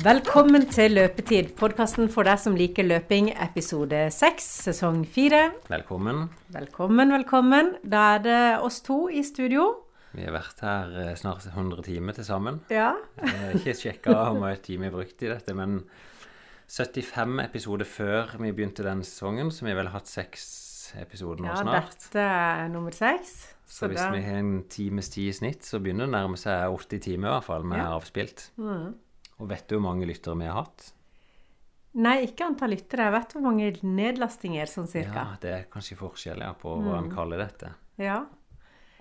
Velkommen til Løpetid, podkasten for deg som liker løping, episode seks, sesong fire. Velkommen. Velkommen, velkommen. Da er det oss to i studio. Vi har vært her eh, snart 100 timer til sammen. Ja. Jeg har ikke sjekka hvor mye tid vi har brukt i dette, men 75 episoder før vi begynte den sesongen, så vi har vel hatt seks episoder nå ja snart. dette er nummer seks. Så hvis da- vi har en times tid i snitt, så begynner det å nærme seg 80 timer i hvert fall med Ja. avspilt. Mm. Og vet du hvor mange lyttere vi har hatt? Nei, ikke antall lyttere. Jeg vet hvor mange nedlastinger, sånn cirka. Ja. Det er kanskje forskjell ja, på hva Mm. en kaller dette. Ja.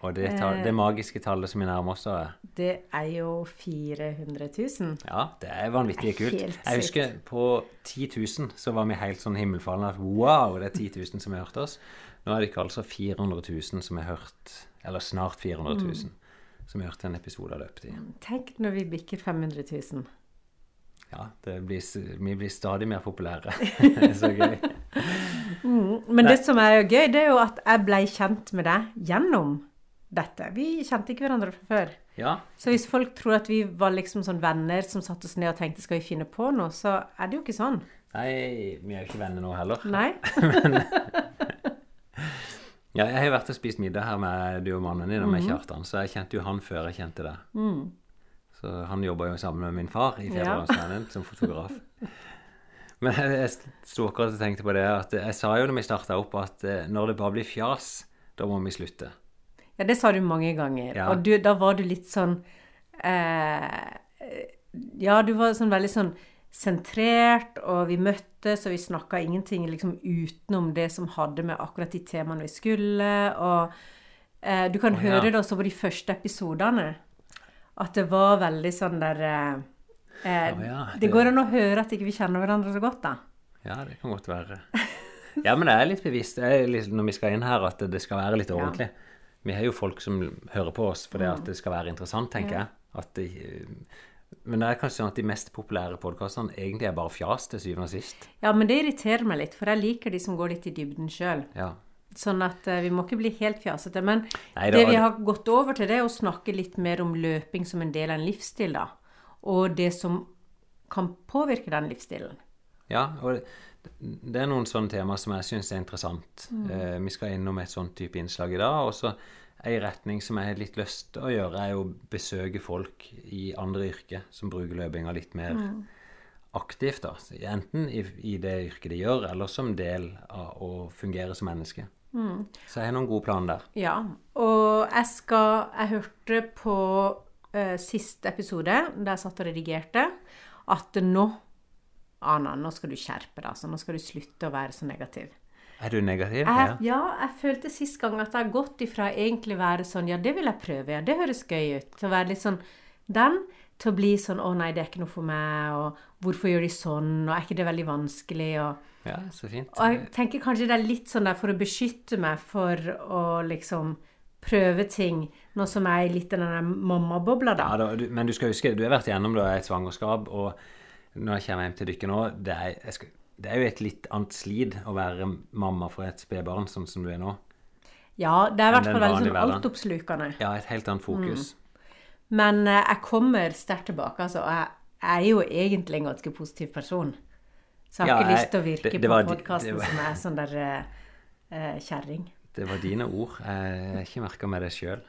Og det, tall, det magiske tallet som vi nærmer oss, er Det er jo 400 000. Ja, det er vanvittig kult. Helt Jeg husker på 10 000 så var vi helt sånn himmelfalne at wow, det er 10 000 som har hørt oss. Nå er det ikke altså 400 000 som har hørt, eller snart 400 000, som har hørt en episode av Løpetid. Tenk når vi bikker 500 000. Ja, det blir, vi blir stadig mer populære. så gøy. Men det som er jo gøy, det er jo at jeg ble kjent med deg gjennom dette. Vi kjente ikke hverandre fra før. Ja, Så hvis folk tror at vi var liksom sånn venner som satte oss ned og tenkte skal vi finne på noe, så er det jo ikke sånn. nei, vi er jo ikke venner nå heller. Nei? Ja, jeg har jo vært og spist middag her med du og mannen din og med Kjartan, så jeg kjente jo han før jeg kjente deg. Så han jobber jo sammen med min far i Fedrelandsvennen som fotograf. Men jeg, jeg sto akkurat og tenkte på det at jeg sa jo når vi starta opp, at eh, når det bare blir fjas, da må vi slutte. Ja, det sa du mange ganger. Ja. Og du, da var du litt sånn eh, Ja, du var sånn veldig sånn sentrert, og vi møttes, og vi snakka ingenting liksom utenom det som hadde med akkurat de temaene vi skulle, og eh, du kan oh, ja. høre det også på de første episodene, at det var veldig sånn der eh, oh, ja, det... det- går an å høre at ikke vi kjenner hverandre så godt, da. Ja, det kan godt være. Ja, men jeg er litt bevisst jeg er litt, når vi skal inn her, at det skal være litt ordentlig. Vi har jo folk som hører på oss fordi at det skal være interessant, tenker jeg. At det, men det er kanskje sånn at de mest populære podkastene egentlig er bare fjas til syvende og sist. Ja, men det irriterer meg litt, for jeg liker de som går litt i dybden sjøl. Ja. Sånn at eh, vi må ikke bli helt fjasete. Men Nei, det vi har gått over til, det er å snakke litt mer om løping som en del av en livsstil, da. Og det som kan påvirke den livsstilen. Ja, og det, er noen sånne tema som jeg syns er interessant. Eh, vi skal innom et sånt type innslag i dag. Og så en retning som jeg har litt lyst til å gjøre, er å besøke folk i andre yrker som bruker løpinga litt mer aktivt. da. Enten i, i det yrket de gjør, eller som del av å fungere som menneske. Så jeg har noen gode planer der. Ja. Og jeg skal Jeg hørte på uh, siste episode, der jeg satt og redigerte, at nå Ana, nå skal du skjerpe deg. Altså. Nå skal du slutte å være så negativ. Er du negativ? Jeg, ja, jeg følte sist gang at jeg har gått ifra egentlig å være sånn Ja, det vil jeg prøve, ja, det høres gøy ut. Til å være litt sånn den, til å bli sånn Å nei, det er ikke noe for meg, og hvorfor gjør de sånn, og er ikke det veldig vanskelig, og Ja, så fint. Og jeg tenker kanskje det er litt sånn der for å beskytte meg for å liksom prøve ting, nå som jeg er litt i den mammabobla, da. Ja, da, du, men du skal huske, du har vært igjennom da, et svangerskap, og når jeg kommer hjem til dere nå, det er, skal, det er jo et litt annet slid å være mamma for et spedbarn, sånn som du er nå. Ja, det er i hvert fall veldig sånn altoppslukende. Ja, et helt annet fokus. Men eh, jeg kommer sterkt tilbake, altså. Og jeg, jeg er jo egentlig en ganske positiv person. Så jeg har Ja, ikke lyst til å virke det- det på podkasten som er sånn der eh, kjerring. Det var dine ord. Jeg har ikke merka meg det sjøl.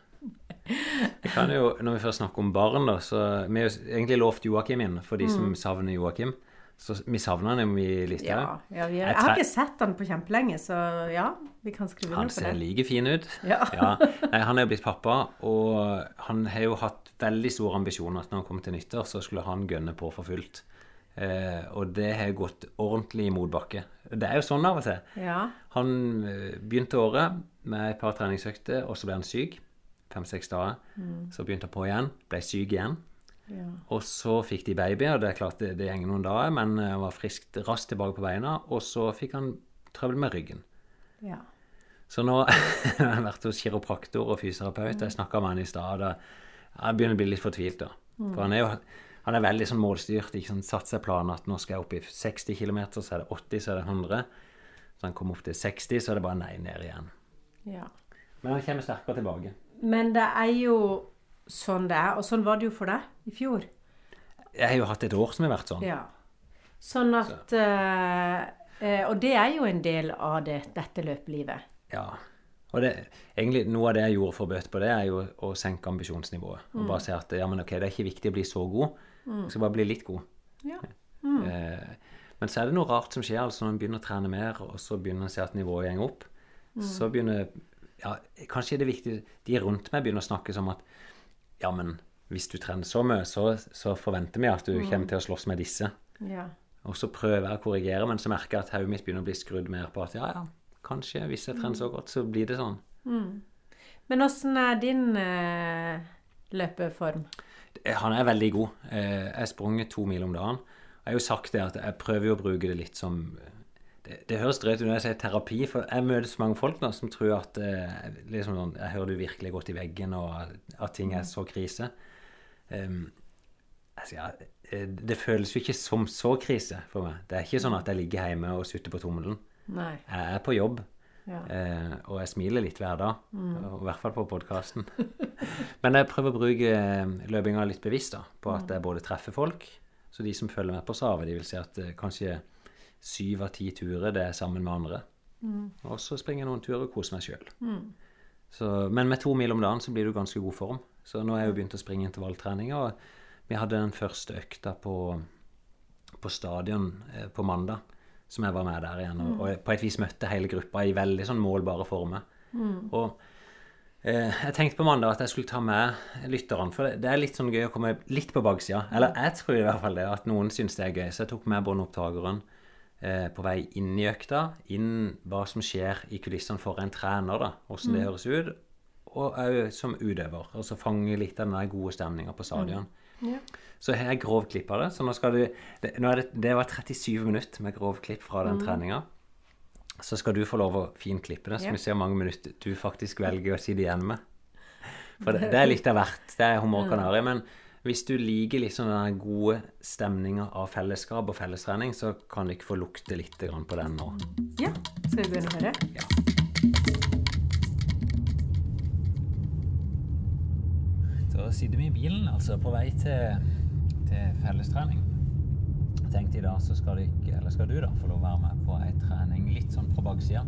Jeg kan jo, når vi først snakker om barn, da, så Vi har jo egentlig lovt Joakim inn, for de Mm. som savner Joakim. Så vi savner han i lista. Ja, ja, vi Jeg har ikke sett han på kjempelenge, så ja, vi kan skrive under på det. Han ser like fin ut. Ja. Nei, han er jo blitt pappa, og han har jo hatt veldig stor ambisjon at når han kom til nyttår, så skulle han gønne på for fullt. Eh, og det har gått ordentlig i motbakke. Det er jo sånn av og til. Ja. Han eh, begynte året med et par treningsøkter, og så ble han syk. Fem-seks dager. Så begynte han på igjen, ble syk igjen. ja. Og så fikk de baby, og det er klart det, det gjenger noen dager, men eh, han var friskt raskt tilbake på beina. Og så fikk han trøbbel med ryggen. ja. Så nå har jeg vært hos kiropraktor og fysioterapeut. Jeg snakka med han i stad. Jeg begynner å bli litt fortvilt, da. For han er jo han er veldig sånn målstyrt. ikke sånn, Satt seg planen at nå skal jeg opp i 60 km, så er det 80, så er det 100. Så han kommer opp til 60, så er det bare nei, ned igjen. ja. Men han kommer sterkere tilbake. Men det er jo sånn det er, og sånn var det jo for deg i fjor. Jeg har jo hatt et år som har vært sånn. Ja. Sånn at så. uh, Og det er jo en del av det, dette løpelivet. Ja. Og det, egentlig noe av det jeg gjorde for å bøte på det, er jo å senke ambisjonsnivået. Og bare si at ja, men ok, det er ikke viktig å bli så god, jeg skal bare bli litt god. Ja. Eh, men så er det noe rart som skjer altså når en begynner å trene mer, og så begynner en å se at nivået går opp. Så begynner ja, Kanskje det er viktig De rundt meg begynner å snakke som at ja, men hvis du trener så mye, så, så forventer vi at du kommer til å slåss med disse. ja. Og så prøver jeg å korrigere, men så merker jeg at hodet mitt begynner å bli skrudd mer på at ja, ja, kanskje hvis jeg trener så godt, så blir det sånn. Men åssen er din eh, løpeform? Han er veldig god. Eh, Jeg sprunger sprunget to mil om dagen. Jeg har jo sagt det at jeg prøver jo å bruke det litt som Det, det høres drøyt ut når jeg sier terapi, for jeg møter så mange folk nå som tror at eh, liksom sånn, Jeg hører du virkelig godt i veggen, og at, at ting er så krise. Um, altså, ja, eh, det føles jo ikke som så krise for meg. Det er ikke sånn at jeg ligger hjemme og sutter på tommelen. Nei. Jeg er på jobb. Ja. Eh, og jeg smiler litt hver dag, mm. i hvert fall på podkasten. Men jeg prøver å bruke eh, løpinga litt bevisst, da, på at jeg både treffer folk Så de som følger med på Save, de vil si at eh, kanskje syv av ti turer det er sammen med andre. Og så springer jeg noen turer og koser meg sjøl. Men med to mil om dagen så blir du ganske god form. Så nå har jeg jo begynt å springe intervalltrening, og vi hadde den første økta på, på stadion eh, på mandag, som jeg var med der igjen. Og, og på et vis møtte hele gruppa i veldig sånn målbare former. Og eh, jeg tenkte på mandag at jeg skulle ta med lytterne, for det, det er litt sånn gøy å komme litt på baksida. Eller jeg tror i hvert fall det, at noen syns det er gøy. Så jeg tok med båndopptakeren eh, på vei inn i økta, inn hva som skjer i kulissene for en trener, da, åssen det høres ut. Og òg som utøver. Og så fange litt av den gode stemninga på stadion. Ja. Så har jeg grovklippa det. Så nå skal du det, nå er det, det var 37 minutter med grovklipp fra den treninga. Så skal du få lov å finklippe det, så yep. vi ser hvor mange minutter du faktisk velger å sitte igjen med. For det, det er litt av hvert. Det er humor kanari. Men hvis du liker liksom den gode stemninga av fellesskap og fellestrening, så kan du ikke få lukte litt grann på den nå. ja. Skal vi begynne å høre? Ja. Da sitter vi i bilen, altså på vei til, til fellestrening. Jeg tenkte i dag så skal, du skal du da få lov å være med på ei trening litt sånn på baksida.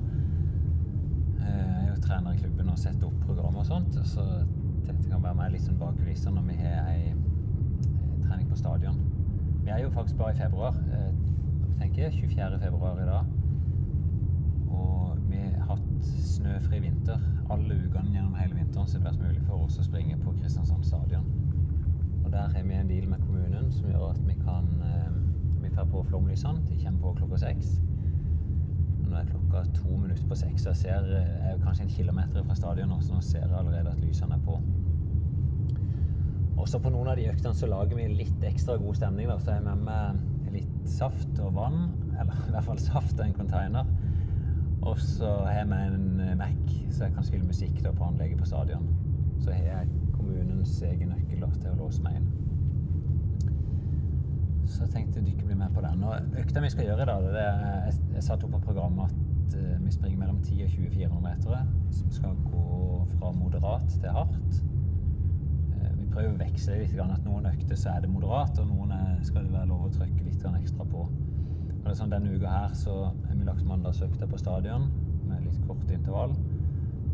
Eh, Jeg er jo trener i klubben og setter opp program og sånt, så tenkte å være med litt sånn bak kulissene når vi har ei eh, trening på stadion. Vi er jo faktisk bare i februar. eh, Jeg tenker 24. februar i dag. Og vi har hatt snøfri vinter. Alle ukene gjennom hele vinteren så det har vært mulig for oss å springe på Kristiansand stadion. Og der har vi en deal med kommunen som gjør at vi kan eh, Vi får på flomlysene. De kommer på klokka seks. Nå er klokka to minutter på seks. og Jeg ser eh, jeg er kanskje en kilometer fra stadion nå, så nå ser jeg allerede at lysene er på. Også på noen av de øktene så lager vi litt ekstra god stemning. Da. Så jeg med meg litt saft og vann, eller i hvert fall saft og en container. Og så har jeg med en eh, Mac, så jeg kan spille musikk da på anlegget på stadion. Så har jeg kommunens egen nøkkel lov til å låse meg inn. Så jeg tenkte dere blir med på den. Og økta vi skal gjøre i dag, det er jeg, jeg satte opp på programmet at eh, vi springer mellom 10 og 20 400 meter, som skal gå fra moderat til hardt. Eh, Vi prøver å veksle litt, at noen økter så er det moderat, og noen skal det være lov å trykke litt ekstra på. Og det er sånn, Denne uka her så har vi lagt mandagsøkta på stadion med litt kort intervall.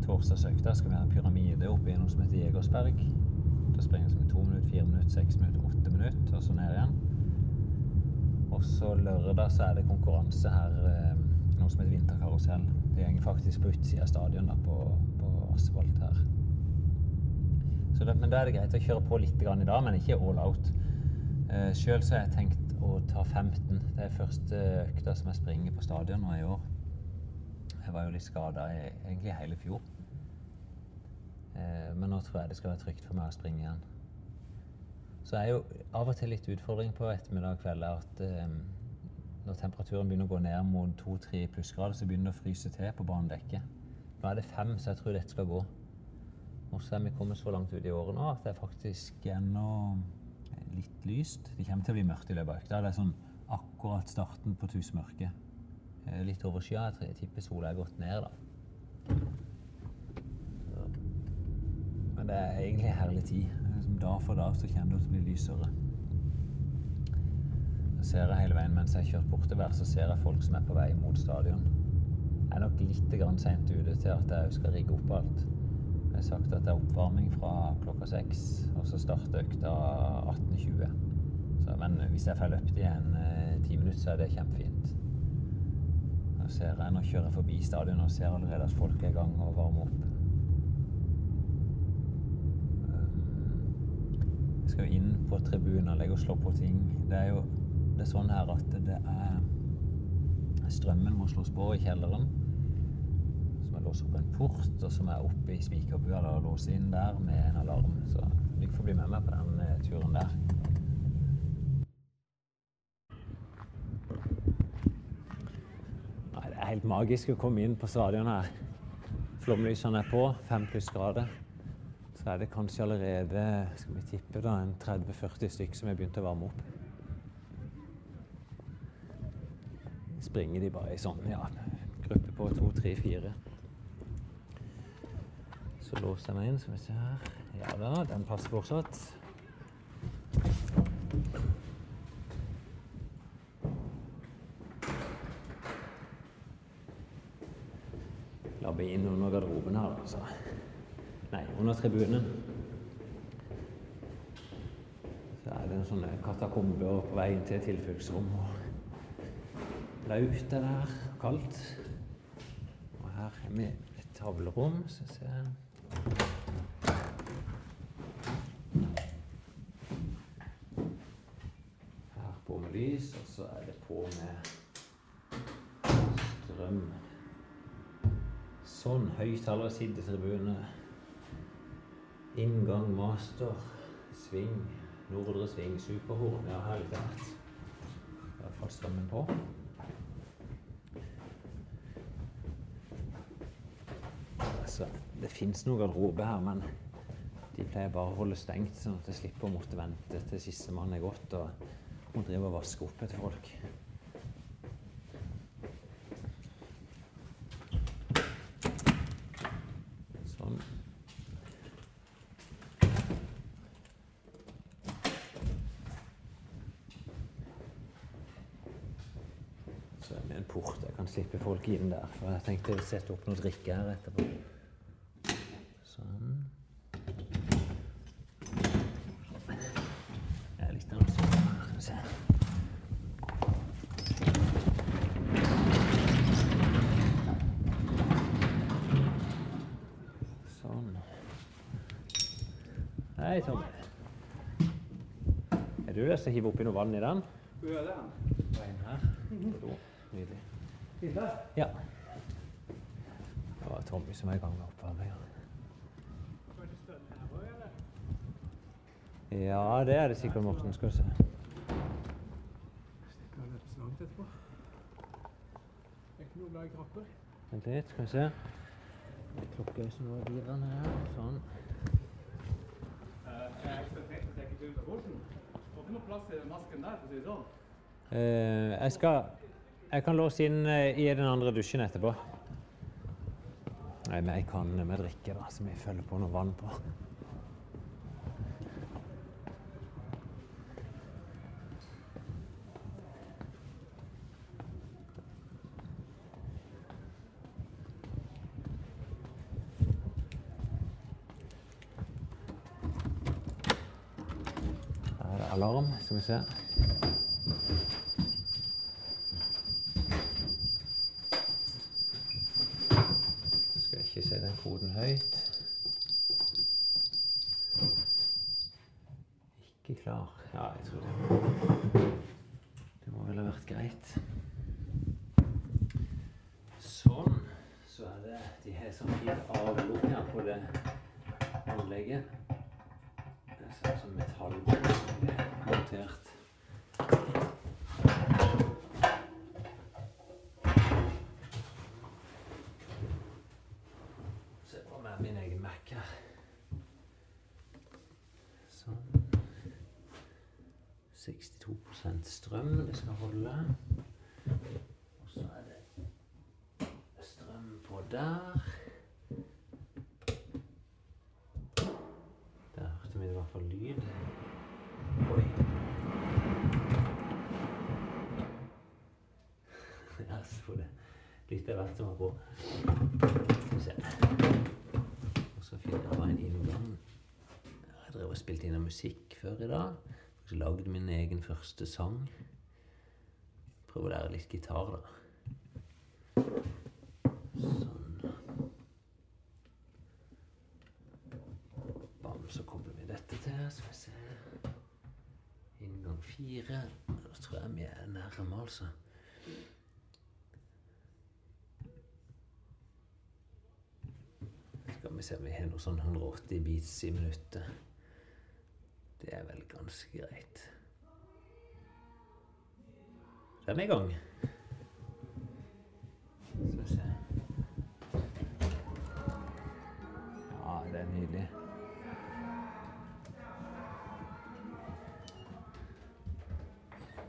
Torsdagsøkta skal vi ha en pyramide oppe i noe som heter Jegersberg. Da springer som med to minutter, fire minutter, seks minutter, åtte minutter, og så ned igjen. Og så lørdag så er det konkurranse her, eh, noe som heter vinterkarusell. Det går faktisk på utsida av stadion, da, på, på asfalt her. Det, men da er det greit å kjøre på litt i dag, men ikke all out. Eh, Sjøl har jeg tenkt å ta 15. Det er første økta som jeg springer på stadion nå i år. Jeg var jo litt skada egentlig hele fjor. Eh, men nå tror jeg det skal være trygt for meg å springe igjen. Så er jo av og til litt utfordring på ettermiddag og kveld at eh, når temperaturen begynner å gå ned mot to-tre plussgrader, så begynner det å fryse til på banedekket. Nå er det fem, så jeg tror dette skal gå. Og så er vi kommet så langt ut i året nå at det er faktisk ennå litt lyst. Det kommer til å bli mørkt i løpet av økta. Det er sånn akkurat starten på tusmørket. Eh, Litt overskya. Jeg tipper sola er gått ned, da. Så. Det er egentlig herlig tid. Som dag for dag så kommer det til å bli lysere. ser jeg hele veien mens jeg har kjørt bortover, så ser jeg folk som er på vei mot stadion. Jeg er nok litt seint ute til at jeg skal rigge opp alt. Jeg har sagt at det er oppvarming fra klokka seks, og så starter økta 18.20. Men hvis jeg får løpt igjen eh, ti minutter, så er det kjempefint. Nå ser jeg, nå kjører jeg forbi stadion og ser allerede at folk er i gang og varmer opp. Um, Jeg skal jo inn på tribunen og slå på ting. Det er jo det er sånn her at det er Strømmen må slås på i kjelleren. Så må jeg låse opp en port, og så må jeg opp i spikerbua og låse inn der med en alarm. Så dere får bli med meg på den eh, turen der. Nei, det er helt magisk å komme inn på stadion her. Flomlysene er på, fem plussgrader. Så er det kanskje allerede skal vi tippe da, en 30-40 stykker som har begynt å varme opp. Springer de bare i sånn, ja, gruppe på to, tre, fire. Så låser jeg meg inn, skal vi se her. Ja da, den passer fortsatt. Labbe inn under garderoben her, altså. Nei, under tribunen. Så er det en sånn katakombe på vei inn til et tilfluktsrom. og er der, kaldt. Og her er vi et tavlerom. Ser jeg. Her på med lys, og så er det på med strøm. Sånn. Høyttalere, siddetribune. Inngang, master, sving, nordre sving, superhorn. Ja, her er litt av hvert. Hvert fall strømmen på. Altså, det fins noe garderobe her, men de pleier bare å holde stengt, sånn at jeg slipper å måtte vente til sistemann er gått og må drive og vaske opp etter folk. Sånn. Så er det en port jeg kan slippe For jeg tenkte å sette opp noe drikke her etterpå. Sånn. Jeg er litt sånn. Skal vi se. Sånn. Hei, Tom. Er du der som hiver hive oppi noe vann i den? Hvor er han. Nydelig. Ja. Som er i gang med oppvarminga. Ja, det er det sikkert, Morten. Skal vi se. Vent litt, skal vi se. Klokka er sånn over girene her. Sånn. Er det sånn. Eh, jeg skal Jeg kan låse inn eh, i den andre dusjen etterpå. Nei, med ei kanne med drikke da, som jeg følger på noe vann på. Her er alarm, skal vi se. 62 strøm det skal holde. Og så er det strøm på der. Der hørte vi i hvert fall lyd. Oi. Ja, så det litt av hvert som var på. Skal vi se. Og så finner jeg en inngang. Jeg drev og spilte inn musikk før i dag. Så lagde min egen første sang. Prøv å lære litt gitar, da. Sånn. Bam, så kobler vi dette til. Skal vi se. Inngang fire. Da tror jeg vi er nærme, altså. Skal vi se om vi har noe sånn 180 beats i minuttet. Det er vel ganske greit. Da er vi i gang. Skal vi se. Ja, det er nydelig.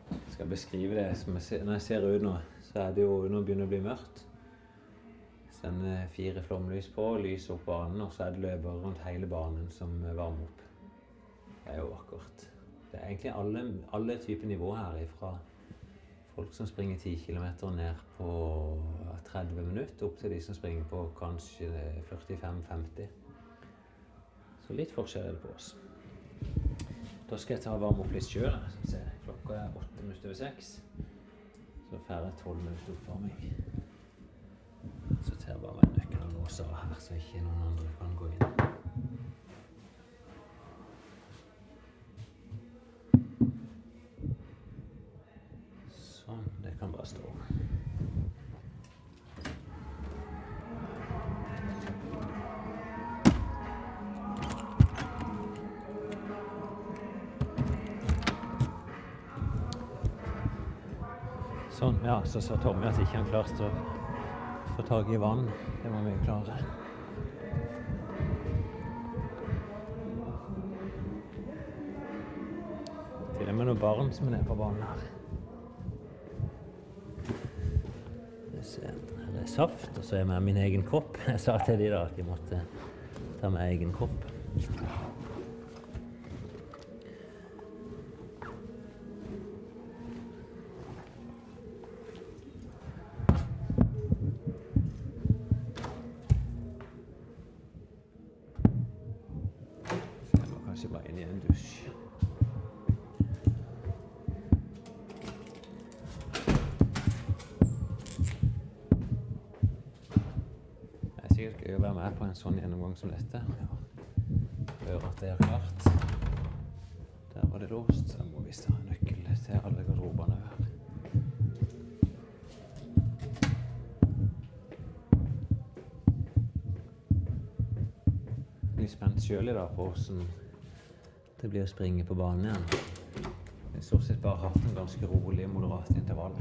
Jeg skal beskrive det som jeg ser, Når jeg ser ut nå, så er det jo Nå begynner å bli mørkt. Sender fire flomlys på, lys opp banen, og så er det løpere rundt hele banen som varmer opp. Det er jo vakkert. Det er egentlig alle, alle typer nivåer her Fra folk som springer 10 km ned på 30 minutter, opp til de som springer på kanskje 45-50. Så litt forskjell er det på oss. Da skal jeg ta og varme opp litt sjøl. Klokka er åtte minutter over seks. Så får jeg tolv minutter oppvarming. Så tar jeg bare med nøkkelen og låser her, så ikke noen andre kan gå inn. Sånn. Det kan bare stå. Sånn, ja, så sa Tommy at ikke han klarte å få tak i vann. Det må vi klare. Til og med noen barn som er nede på banen her. Jeg ser, Her er saft, og så er vi min egen kopp. Jeg sa til de da at de måtte ta med egen kopp. Som dette. Hører at det er klart. Der var det låst. Så må visst ha en nøkkel til alle garderobene her. Litt spent sjøl i dag på åssen det blir å springe på banen igjen. Jeg stort sett bare hatt en ganske rolig, moderat intervall.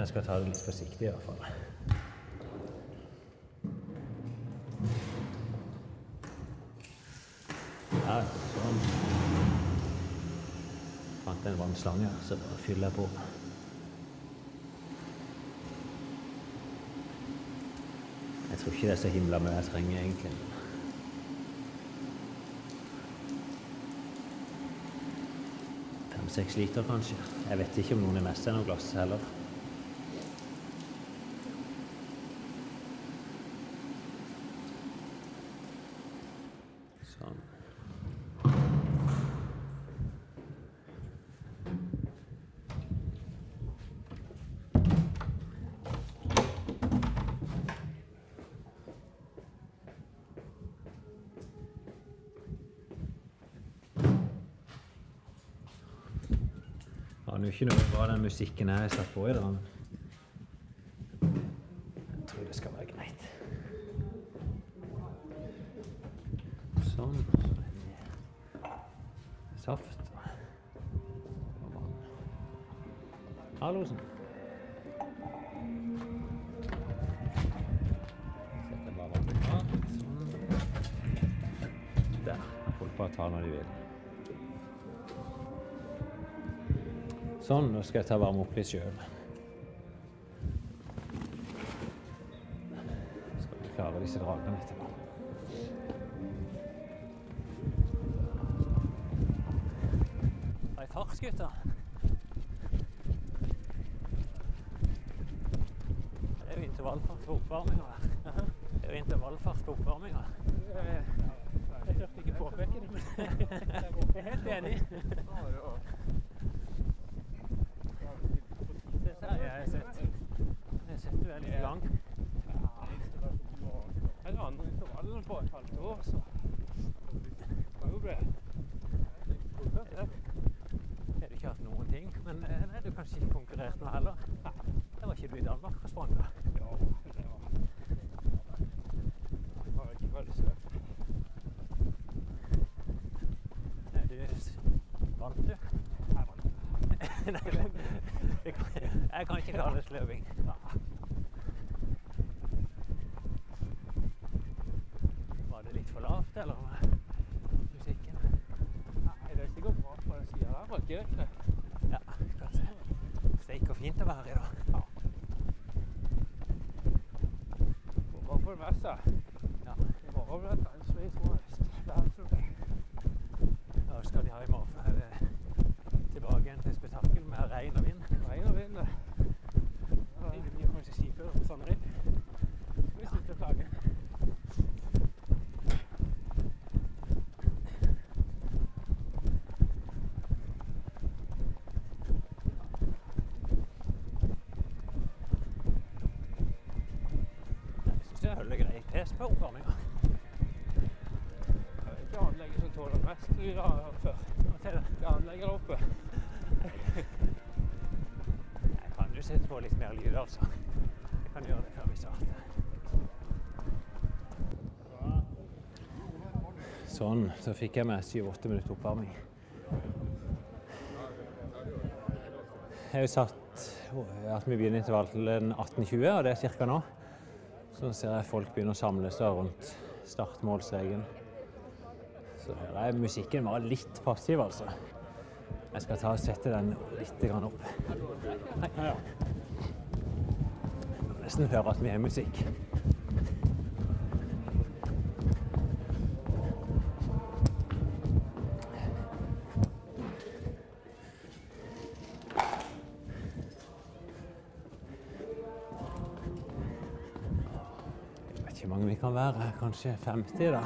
Men jeg skal ta det litt forsiktig i hvert fall. Ja, sånn. Fant en vannslange slange, så bare fyller jeg på. Jeg tror ikke det er så himla mye jeg trenger, egentlig. Fem-seks liter, kanskje. Jeg vet ikke om noen er mest enn noe glass heller. Sånn. Aner jo ikke noe hva den musikken er jeg satt på i dag. Jeg tror det skal være greit. Sånn. Saft. Og vann. Hallosen. Sånn. Der. Folk bare tar når de vil. Sånn, nå skal jeg ta varme opp litt sjøl. Skal vi klare disse dragene etterpå. Det er gutter. Det er jo intervallfart på oppvarminga her. Det er jo intervallfart på oppvarminga. Lyd, altså. Jeg kan gjøre det før vi starter. Sånn, så fikk jeg med syv-åtte minutter oppvarming. Jeg har jo satt at vi begynner intervallen 18.20, og det er ca. nå. Så ser jeg folk begynner å samles rundt startmålstreken. Så hører jeg musikken var litt passiv, altså. Jeg skal ta og sette den litt opp. Nei. Nesten høre at vi har musikk. Jeg kan være, kanskje 50 da.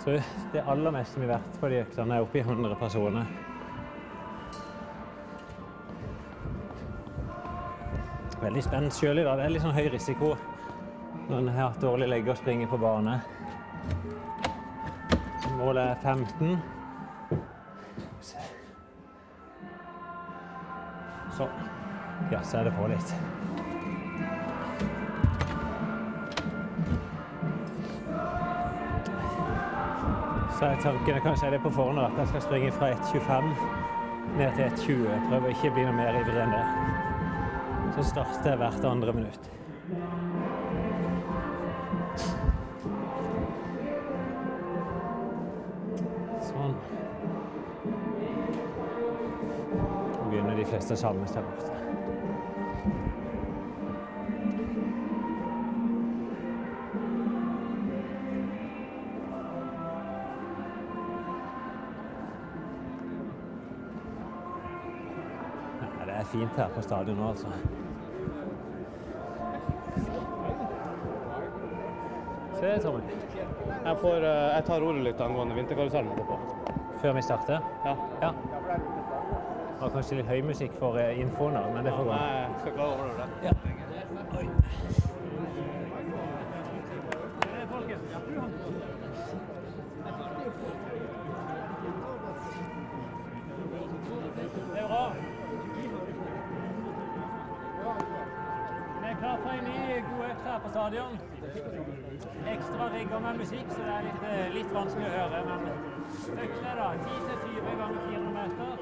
Så det aller meste vi har vært på de øktene er oppe i 100 personer. Veldig spent sjøl i dag. Det er litt sånn høy risiko når en har dårlig legge og springer på bane. Målet er 15. Skal vi se. Sånn. Ja, så er det på litt. Så er tanken kanskje er det på forhånd at jeg skal springe fra 1,25 ned til 1,20. Prøver ikke å bli noe mer ivrig enn det. Så starter jeg hvert andre minutt. Sånn. Nå begynner de fleste samles der borte. Det er fint her på stadion nå, altså. Se, Tommy. Jeg, får, eh, jeg tar ordet litt angående vinterkarusellen etterpå. Før vi starter? Ja. Ja. Det var kanskje litt høy musikk for eh, infoen, da, men det får gå. Jeg skal klare over det. Ja. Klar for en ny økt her på stadion. Ekstra rigger med musikk, så det er litt, eh, litt vanskelig å høre. Men økta da, 10-20 ganger 400 meter.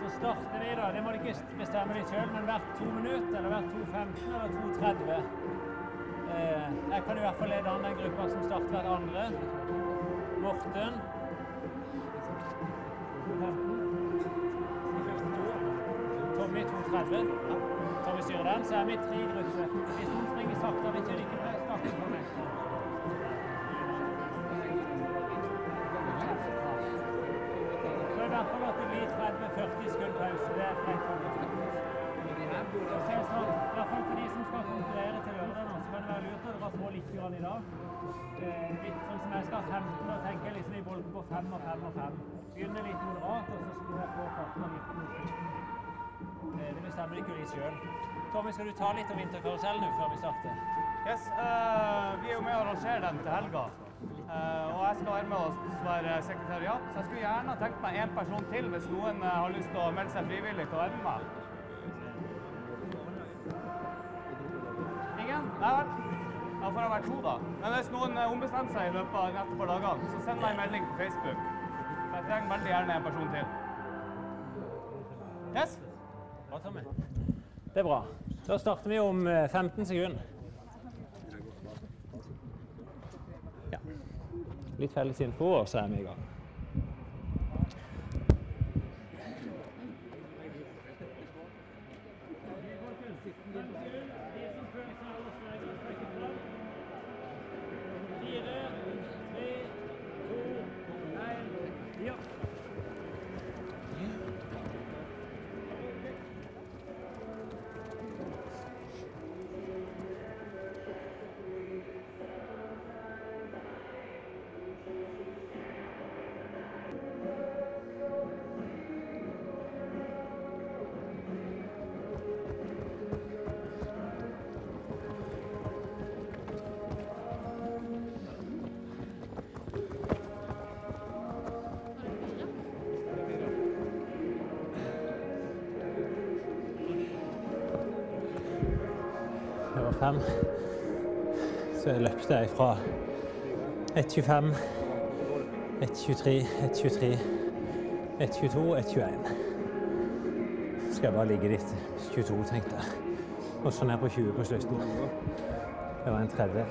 Så starter vi da, det må du ikke bestemme deg sjøl, men hvert to minutter, eller hvert 2.15 eller 2.30. Eh, jeg kan i hvert fall lede an den gruppa som starter hvert andre. Morten. 2.15. De første to. Tommy 2.30. Den, så er vi tre grupper. Hvis noen springer saktere, vil ikke de ikke for meg. Så i hvert fall at det blir 30-40 sekund pause. Det er greit. Sånn, i hvert fall for de som skal konkurrere til lørdag, så kan det være lurt å dra på litt grann i dag. Eh, litt sånn som jeg skal ha 15, og tenker liksom i bolken på 5 og 5 og 5. Begynner litt moderat, og så skrur jeg på farten og litt mot slutten. Eh, det bestemmer ikke vi sjøl. Tommy, skal du ta litt om vinterkarusellen nå før vi starter? Yes, uh, vi er jo med å arrangere den til helga. Uh, og jeg skal være med og være sekretariat. Så jeg skulle gjerne tenkt meg en person til hvis noen uh, har lyst til å melde seg frivillig til å være med. Ingen? Nei vel. Da får jeg være to, da. Men hvis noen ombestemmer seg i løpet av de neste par dagene, så send meg en melding på Facebook. Jeg trenger veldig gjerne en person til. Yes? Bra, Tommy. Det er bra. Da starter vi om eh, 15 sekunder. Ja. Litt felles info, og så er vi i gang. 1,45, så løpte jeg fra 1,25, 1,23, 1,23, 1,22, 1,21. Så skal jeg bare ligge dit 22, tenkte jeg. Og så ned på 20 på slutten. Det var en tredjedel.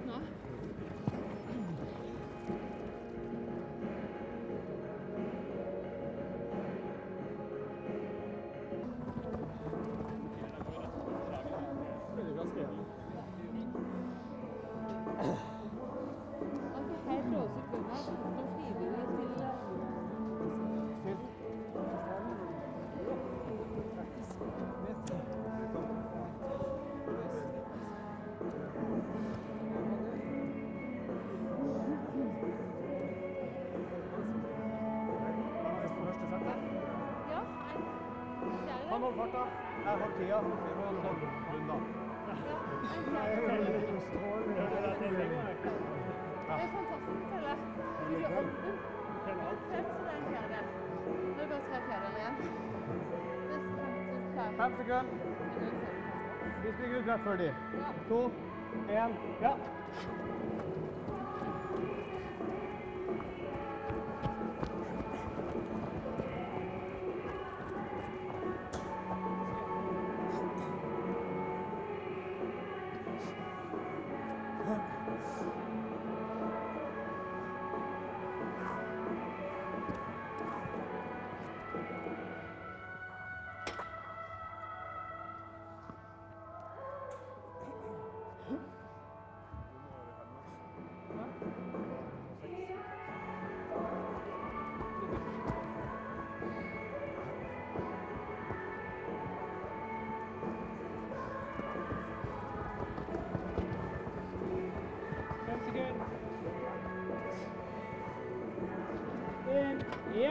Ja. Farta. Jeg har tida. Fjerde. Det er fantastisk å telle. Du gjør åpen. Fem, så det er en fjerdedel. Nå er det bare tre fjerdedeler igjen. Fem sekunder. Vi springer ut rett før de. To, én, ja. Ja.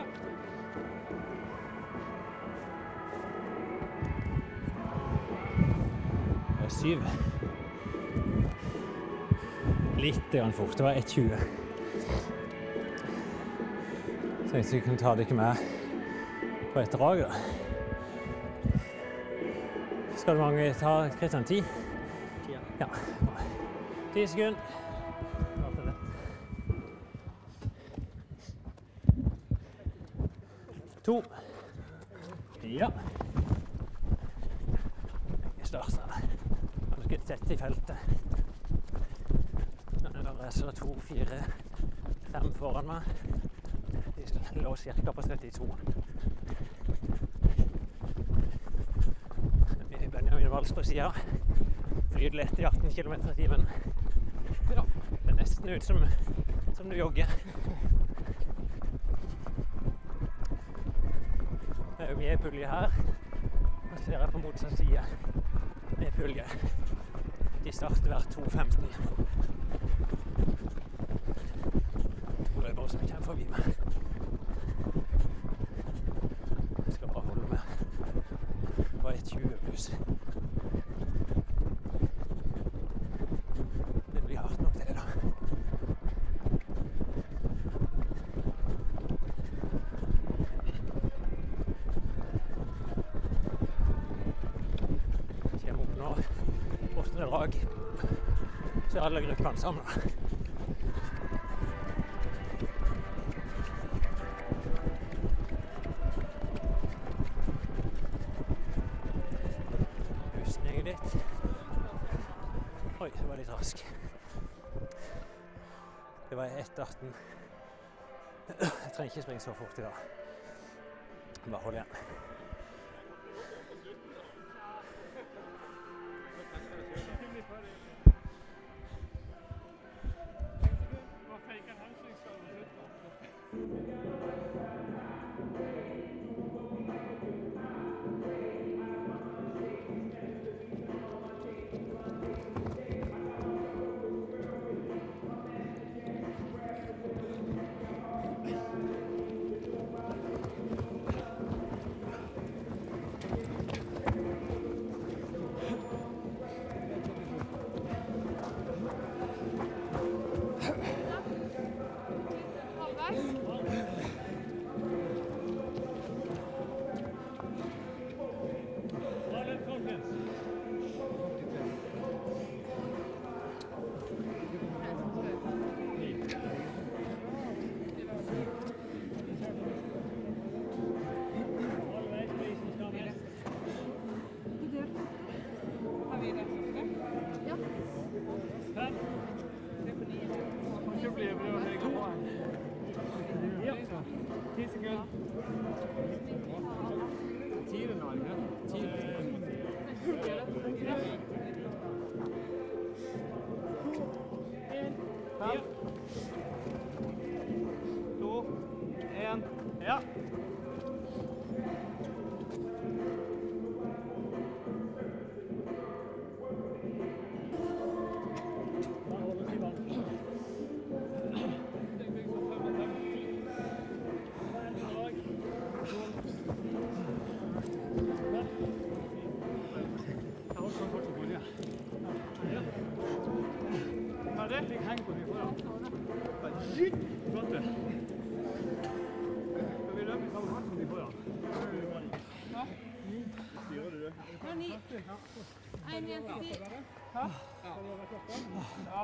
Det var syv. Litt grann fort. Det var 1,20. Så jeg vi kunne ta dere med på et drag. da. Skal du mange ta Kristian? Ti? Ja. Ti sekunder. To. Ja. Jeg starter. Nå skal jeg sette i feltet. Der er så to, fire, fem foran meg. Lå ca. på 32. Benjamin Wals på sida. flyter lett i 18 km i timen. Ja. Det er nesten ut som, som du jogger. Det er jo mye pulje her. Nå ser jeg på motsatt side med pulje. De starter hver 2.15. To løpere som kommer forbi meg. Jeg skal bare holde meg på 1,20 pluss. Det blir hardt nok, det, da. Kommer opp nå. Åttende drag. Så er alle gruppene samla. Jeg litt. Oi, det var litt rask. Det var 1,18. Jeg trenger ikke springe så fort i dag. Bare hold igjen.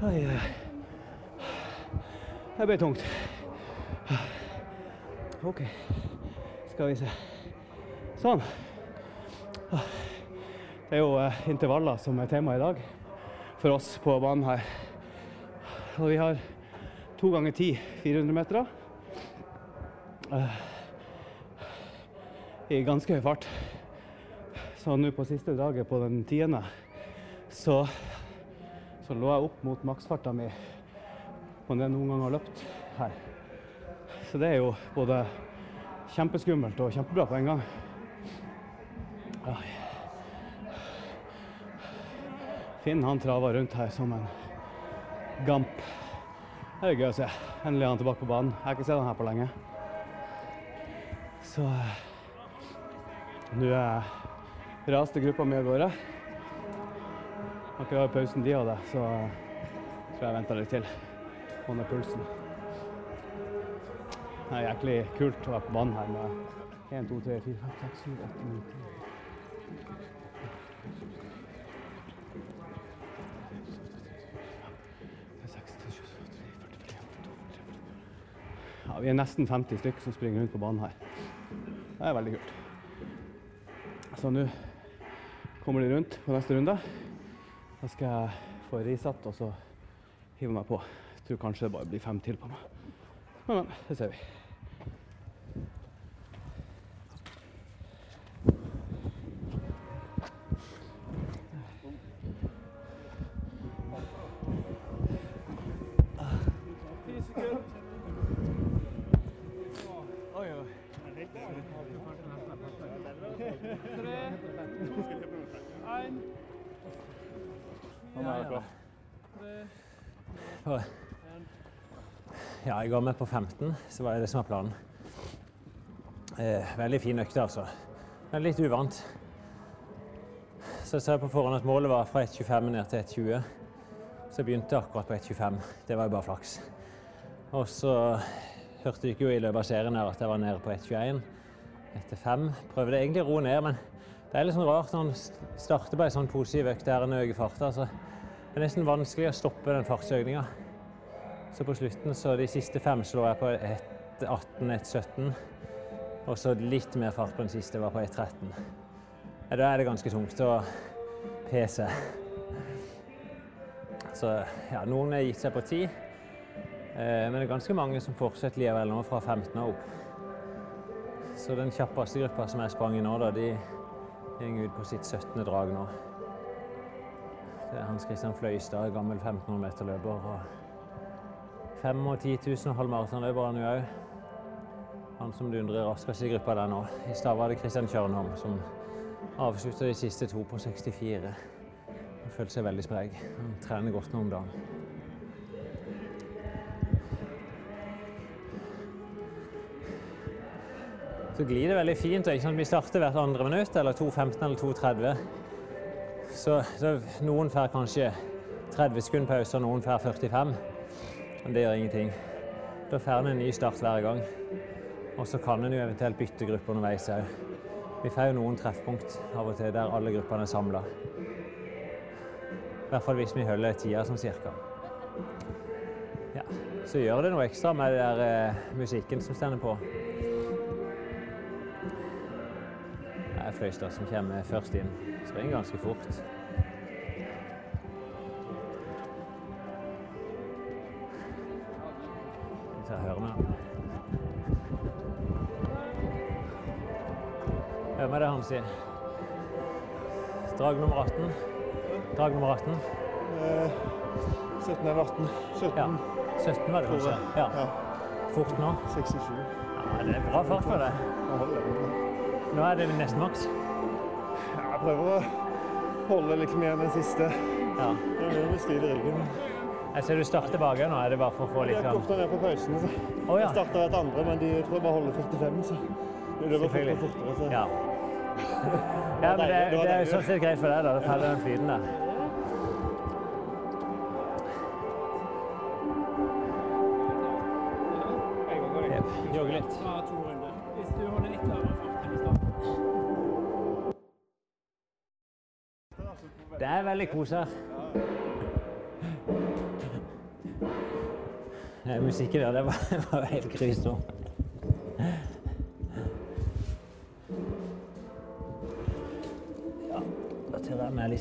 Oi. Det ble tungt. OK. Skal vi se. Sånn. Det er jo eh, intervaller som er tema i dag for oss på banen her. Og vi har to ganger ti 400 meter. Eh, I ganske høy fart. Så nå på siste draget på den tiende, så så lå jeg opp mot maksfarta mi på det jeg noen gang har løpt her. Så det er jo både kjempeskummelt og kjempebra på en gang. Finn han traver rundt her som en gamp. Det er gøy å se. Endelig er han tilbake på banen. Jeg har ikke sett han her på lenge. Så eh, nå raste gruppa mi av gårde. Har i pausen de hadde, så tror jeg venter litt til. Få ned pulsen. Det er jæklig kult å være på banen her med 1, 2, 3, 4, 5, 6, 7, 8, 9, 10. Ja, vi er nesten 50 stykker som springer rundt på banen her. Det er veldig kult. Så nå kommer de rundt på neste runde. Da skal jeg få risatt og så hive meg på. Jeg tror kanskje det bare blir fem til på meg. Men, men, det ser vi. Jeg ga meg på 15, så var det det som var planen. Eh, veldig fin økt, altså. Men litt uvant. Så jeg sa på forhånd at målet var fra 1,25 ned til 1,20. Så jeg begynte akkurat på 1,25. Det var jo bare flaks. Og så hørte dere jo i løpet av serien her at jeg var nede på 1,21 etter 5. Prøvde egentlig å roe ned, men det er litt sånn rart når en starter på en sånn positiv økt der en øker farta. Altså. det er nesten vanskelig å stoppe den fartsøkninga. Så på slutten, så de siste fem slår jeg på 1,18, 1,17. Og så litt mer fart på den siste, var på 1,13. Da er det ganske tungt å pese. Så ja, noen har gitt seg på 10. Eh, men det er ganske mange som fortsetter likevel nå fra 15 og opp. Så den kjappeste gruppa som jeg sprang i nå, da, de går ut på sitt 17. drag nå. Det er Hans Christian Fløystad, gammel 1500 meter løper. og 5 og 10 000 halvmaratonløper han jo òg. Han som dundrer raskest i gruppa der nå. I stad var det Christian Tjørnholm som avslutta de siste to på 64. Han følte seg veldig sprek. Han trener godt nå om dagen. Så glir det veldig fint. og ikke sant? Vi starter hvert andre minutt, eller 2.15 eller 2.30. Så, så noen får kanskje 30 sekunder pause, og noen får 45. Men det gjør ingenting. Da får en en ny start hver gang. Og så kan en jo eventuelt bytte gruppe underveis òg. Vi får jo noen treffpunkt av og til der alle gruppene er samla. I hvert fall hvis vi holder tida som cirka. Ja, så gjør det noe ekstra med der eh, musikken som står på. Det er Fløystad som kommer først inn. Springer ganske fort. Det han. Drag nummer 18. Drag nummer 18. 17 eller 18. 17, Ja. 17 var det kanskje? Ja. Ja. Fort nå? 67. Ja, det er bra fart for det. Nå er det nesten maks. Jeg prøver å holde liksom igjen den siste. Ja. Jeg blir litt stiv i ryggen. Jeg ser du starter bak nå. Er det bare for å få litt Jeg korter ned på pausene. så. Ja. Jeg starter et andre, men de tror jeg bare holder 45, så det blir fortere Selvfølgelig. og fortere. Så. Ja. Ja, men det, det er jo sånn sett greit for deg, da. Da faller den flyten der. Jep, Jogge litt. Det er veldig kos her. Musikken der, det var, var helt grys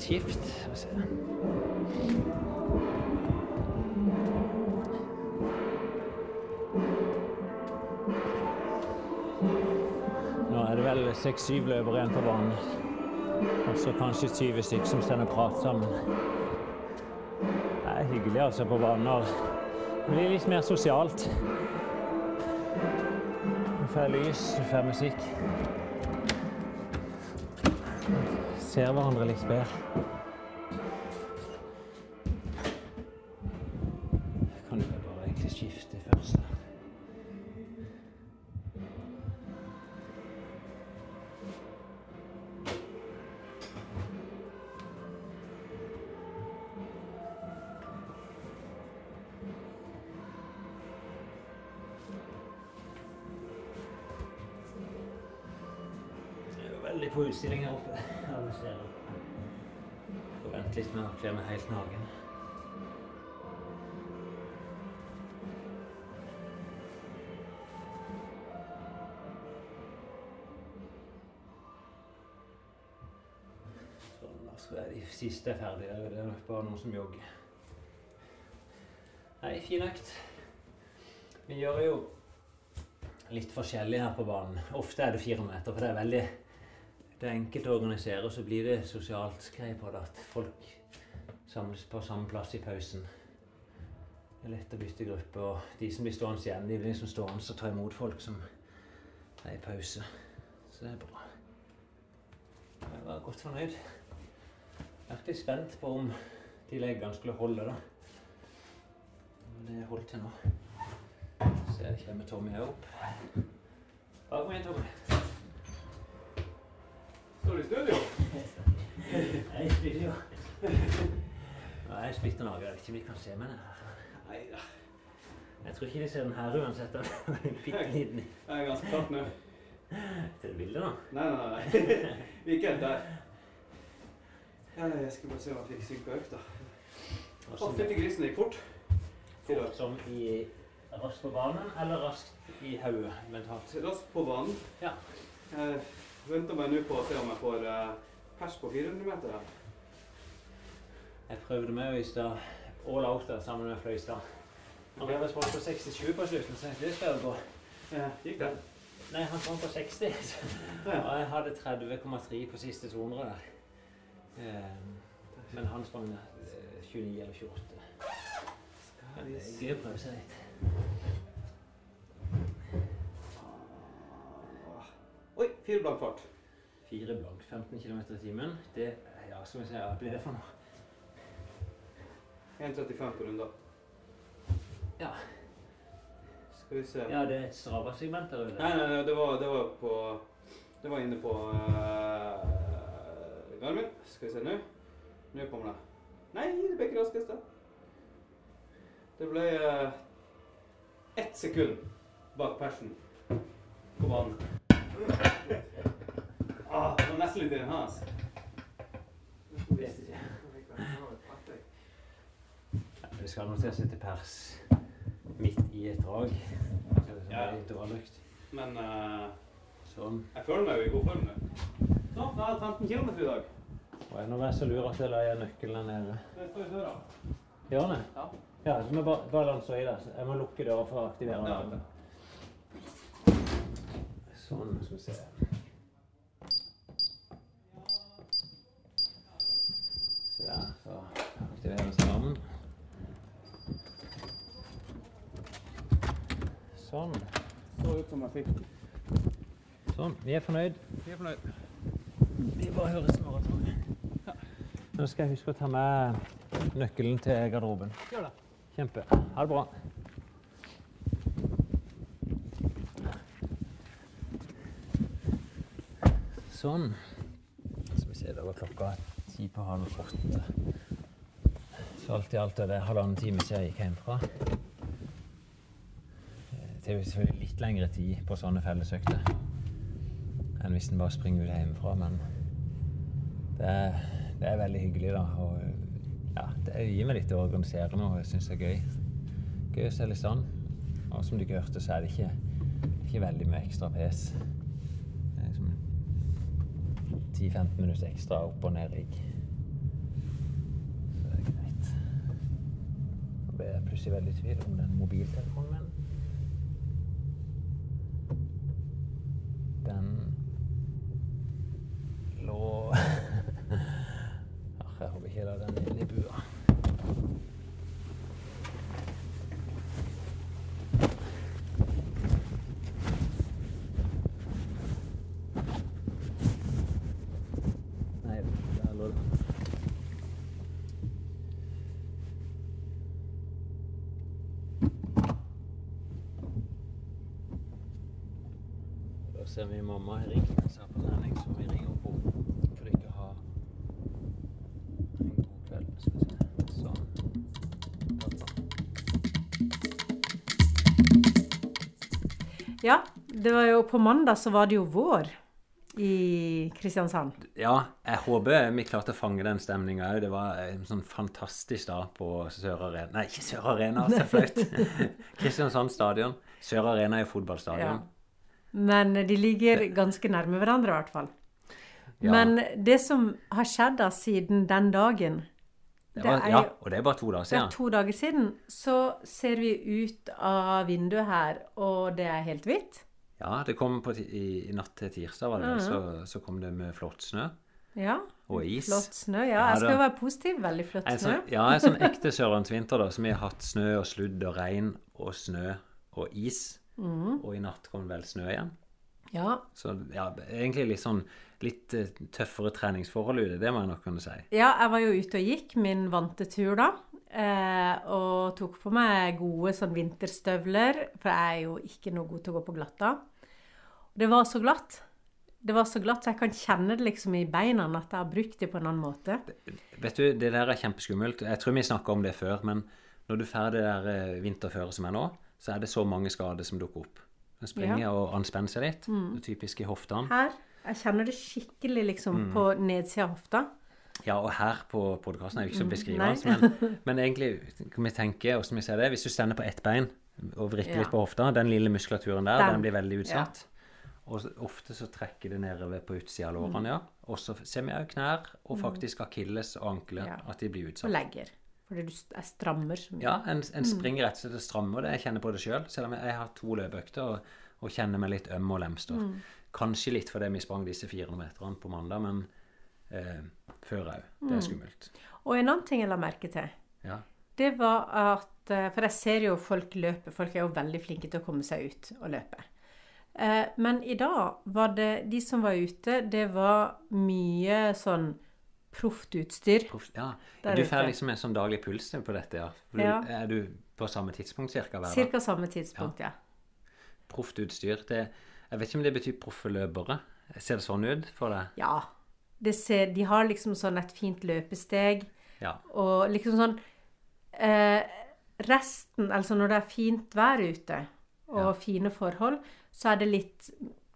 litt. Nå er det vel seks-syv løpere igjen på banen. Og så kanskje 20 stykker som står og prater sammen. Det er hyggelig altså på banen. Det blir litt mer sosialt. Du får lys, du får musikk. Ser hverandre litt bedre. Siste er ferdig, Det er nok bare noen som jogger. Nei, fin økt. Vi gjør jo litt forskjellig her på banen. Ofte er det fire meter, for det er veldig det er enkelt å organisere, og så blir det sosialt greie på det at folk samles på samme plass i pausen. Det er lett å bytte gruppe, og de som blir stående igjen, de blir liksom stående og ta imot folk som er i pause. Så det er bra. Jeg var godt fornøyd. Jeg er litt spent på om de leggene skulle holde, da. Men det holdt til nå. Så jeg kommer Tommy her opp. Bare kom igjen, Tommy. Står du i studio? Jeg spiller jo. Nei, jeg splitter naken. Jeg vet ikke om de kan se meg. Nei da. Jeg tror ikke de ser den her uansett. Den er bitte liten. Jeg er ganske klart nå. Til det bildet, da. Nei, nei, nei. Vi er ikke helt der. Jeg skal bare se om jeg fikk synka økta. Å, Hvordan fytti grisen, gikk fort. Fort som i raskt på banen, eller raskt i hodet mentalt? Raskt på banen. Ja. Jeg venter meg nå på å se om jeg får eh, pers på 400 meter. Jeg prøvde meg i stad. All out der sammen med Fløystad. Han ble vel spurt på 67 på slutten, så det skal jeg gå. Ja, Gikk det? Nei, han kom på 60. så- Og jeg hadde 30,3 på siste 200 der. Eh, Men han sprang eh, 29 eller 28. Men det er gøy å prøve seg litt. Oi, fire blank fart. Fire blank, 15 km i timen. Det ja, skal vi se, hva blir det for noe? 1,35 på runder. Ja. Skal vi se. Ja, det er et Strava-segment der ute. Nei, nei, nei, det var, det var på Det var inne på uh, Garmin. Skal vi se nå. Nå kommer det. Nei, det ble ikke raskeste. Det ble uh, ett sekund bak persen på banen. Ah, det var nesten litt i den ikke. Vi skal nå til å sette pers midt i et drag. Så det er Ja. litt. Men uh, Sånn. jeg føler meg jo i god form nå. Sånn, da er det 15 km i dag. Og enda mer så lurer at jeg la igjen nøkkelen nede. Det står i døra. Gjør det? Ja. Ja, så jeg bare, bare la i det. Jeg må lukke døra for å aktivere Ja, den. Sånn, skal vi se. Se der, så aktiveres varmen. Sånn. Så ut som jeg fikk. Sånn. Vi er fornøyd. Vi er fornøyd. Vi bare høres i morgen, tror. Nå skal jeg huske å ta med nøkkelen til garderoben. Gjør det. Kjempe. Ha det bra. Sånn. Skal vi se, da var klokka ti på halv åtte. Så alt i alt er det halvannen time siden jeg gikk hjemmefra. Eh, Det er jo selvfølgelig litt lengre tid på sånne fellesøkter enn hvis en bare springer ut hjemmefra, men det er, det er veldig hyggelig, da. Og ja, det gir meg litt å organisere noe, jeg syns er gøy. Gøy å se litt sånn. Og som du ikke hørte, så er det ikke, ikke veldig mye ekstra pes. Det er liksom 10-15 minutter ekstra opp og ned rigg. Så det er greit. Nå ble jeg plutselig veldig i tvil om den mobiltelefonen min. Den lå Ach, jeg håper ikke jeg la den inn i bua. Nei, der lå den. Da ser vi mamma har ringt jeg er på trening, så vi ringer opp henne for ikke å ha en god kveld. Skal vi se. Pappa. Ja, det var jo på mandag så var det jo vår i Kristiansand. Ja, jeg håper vi klarte å fange den stemninga òg. Det var en sånn fantastisk dag på Sør Arena Nei, ikke Sør Arena, så flaut. Kristiansand stadion. Sør Arena er jo fotballstadion. Men de ligger ganske nærme hverandre, i hvert fall. Ja. Men det som har skjedd da siden den dagen Det var, er ja, og det er bare to dager Det er siden. to dager siden. Så ser vi ut av vinduet her, og det er helt hvitt. Ja, det kom på, i, i natt til tirsdag, var det vel, så, så kom det med flott snø Ja. og is. Flott snø. Ja, Ja, jeg skal jo være positiv. Veldig flott snø. sånn, ja, en sånn ekte sørlandsvinter, da, som vi har hatt snø og sludd og regn og snø og is. Mhm. Og i natt kom vel snø igjen. Ja. Så ja, egentlig litt sånn litt eh, tøffere treningsforhold ute, det må jeg nok kunne si. ja, jeg var jo ute og gikk min vante tur da. Eh, og tok på meg gode sånn vinterstøvler, for jeg er jo ikke noe god til å gå på glatta. Det var så glatt. Det var så glatt, så jeg kan kjenne det liksom i beina at jeg har brukt det på en annen måte. Vet du, det der er kjempeskummelt. Jeg tror vi snakka om det før, men når du får det der eh, vinterføret som er nå, så er det så mange skader som dukker opp. Den springer og anspenner seg litt. Mm. Det er typisk i hoftene. Her, jeg kjenner det skikkelig liksom Mm. på nedsida av hofta. Ja, og her på podkasten er jo ikke så Mm, men, men egentlig kan vi tenke hvordan vi ser det. Hvis du stender på ett bein og vrikker Ja. litt på hofta, den lille muskulaturen der, Den. den, blir veldig utsatt. Og ofte så trekker det nedover på utsida av lårene, ja. Og så ser vi òg knær og faktisk akilles og ankler, Mm. Ja. at de blir utsatt. Og legger. Fordi du er strammer. Ja, en, en springer rett og slett og strammer det. Jeg kjenner på det sjøl. Selv, selv om jeg har to løpeøkter og, og kjenner meg litt øm og lemstor. Mm. Kanskje litt fordi vi sprang disse 400 meterne på mandag, men eh, før òg. Det er skummelt. Og en annen ting jeg la merke til, Ja. det var at eh, For jeg ser jo folk løpe. Folk er jo veldig flinke til å komme seg ut og løpe. Eh, Men i dag var det De som var ute, det var mye sånn proft utstyr. Proff- Ja, du får liksom en sånn daglig puls på dette, ja. Du, Ja. Er du på samme tidspunkt cirka hver dag? Cirka samme tidspunkt, ja. Proft utstyr. Det, jeg vet ikke om det betyr proffe løpere. Ser det sånn ut for deg? Ja. Det ser, de har liksom sånn et fint løpesteg. Ja. Og liksom sånn eh, Resten, altså når det er fint vær ute og Ja. fine forhold, så er det litt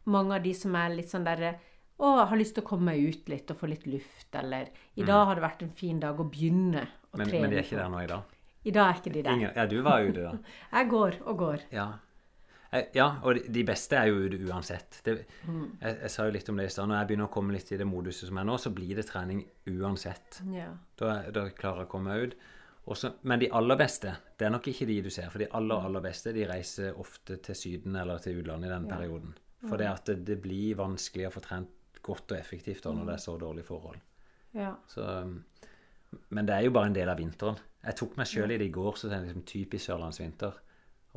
mange av de som er litt sånn derre å, har lyst til å komme meg ut litt og få litt luft, eller I dag har det vært en fin dag å begynne å Mm. Men, trene. men de er ikke der nå i dag? I dag er ikke de der. Ingen, ja, du var ute da. Jeg går og går. Ja. Eh, Ja, og de- beste er jo ute uansett. Det, Mm. jeg, jeg sa jo litt om det i stad. Når jeg begynner å komme litt i det moduset som er nå, så blir det trening uansett. Ja. Da, da klarer jeg å komme meg ut. Også, men de aller beste, det er nok ikke de du ser. For de aller, aller beste de reiser ofte til Syden eller til utlandet i den Ja. perioden. For det, det blir vanskelig å få trent godt og effektivt da, når det er så dårlige forhold. ja. Så, um, men det er jo bare en del av vinteren. Jeg tok meg sjøl i det i går, så det er liksom typisk sørlandsvinter.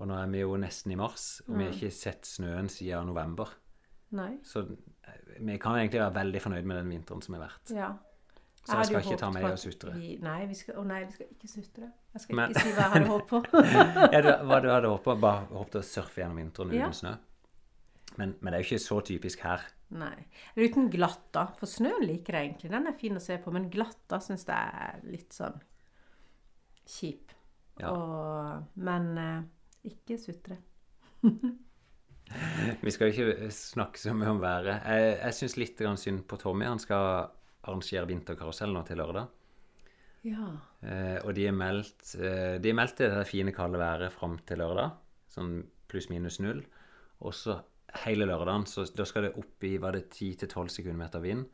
Og nå er vi jo nesten i mars, og vi har ikke sett snøen siden november. Nei. Så eh, vi kan egentlig være veldig fornøyd med den vinteren som har vært. Ja. Så jeg skal ikke ta med deg og sutre. Vi, nei, vi skal, å nei, vi skal ikke sutre. Jeg skal Men- ikke si hva jeg hadde håpet på. Ja, du, hva du hadde håpet? på? Bare håpet å surfe gjennom vinteren uten Ja. snø? Men, men det er jo ikke så typisk her. Nei. Uten glatt, da. For snøen liker jeg egentlig. Den er fin å se på. Men glatt da syns jeg er litt sånn kjip. Ja. Og, men eh, ikke sutre. Vi skal ikke snakke så mye om været. Jeg, jeg syns litt grann synd på Tommy. Han skal arrangere vinterkarusell nå til lørdag. Ja. Eh, og de er meldt eh, De er meldt det fine, kalde været fram til lørdag. Sånn pluss-minus null. Og så hele lørdagen, så da skal det opp i var det 10-12 sekundmeter vind,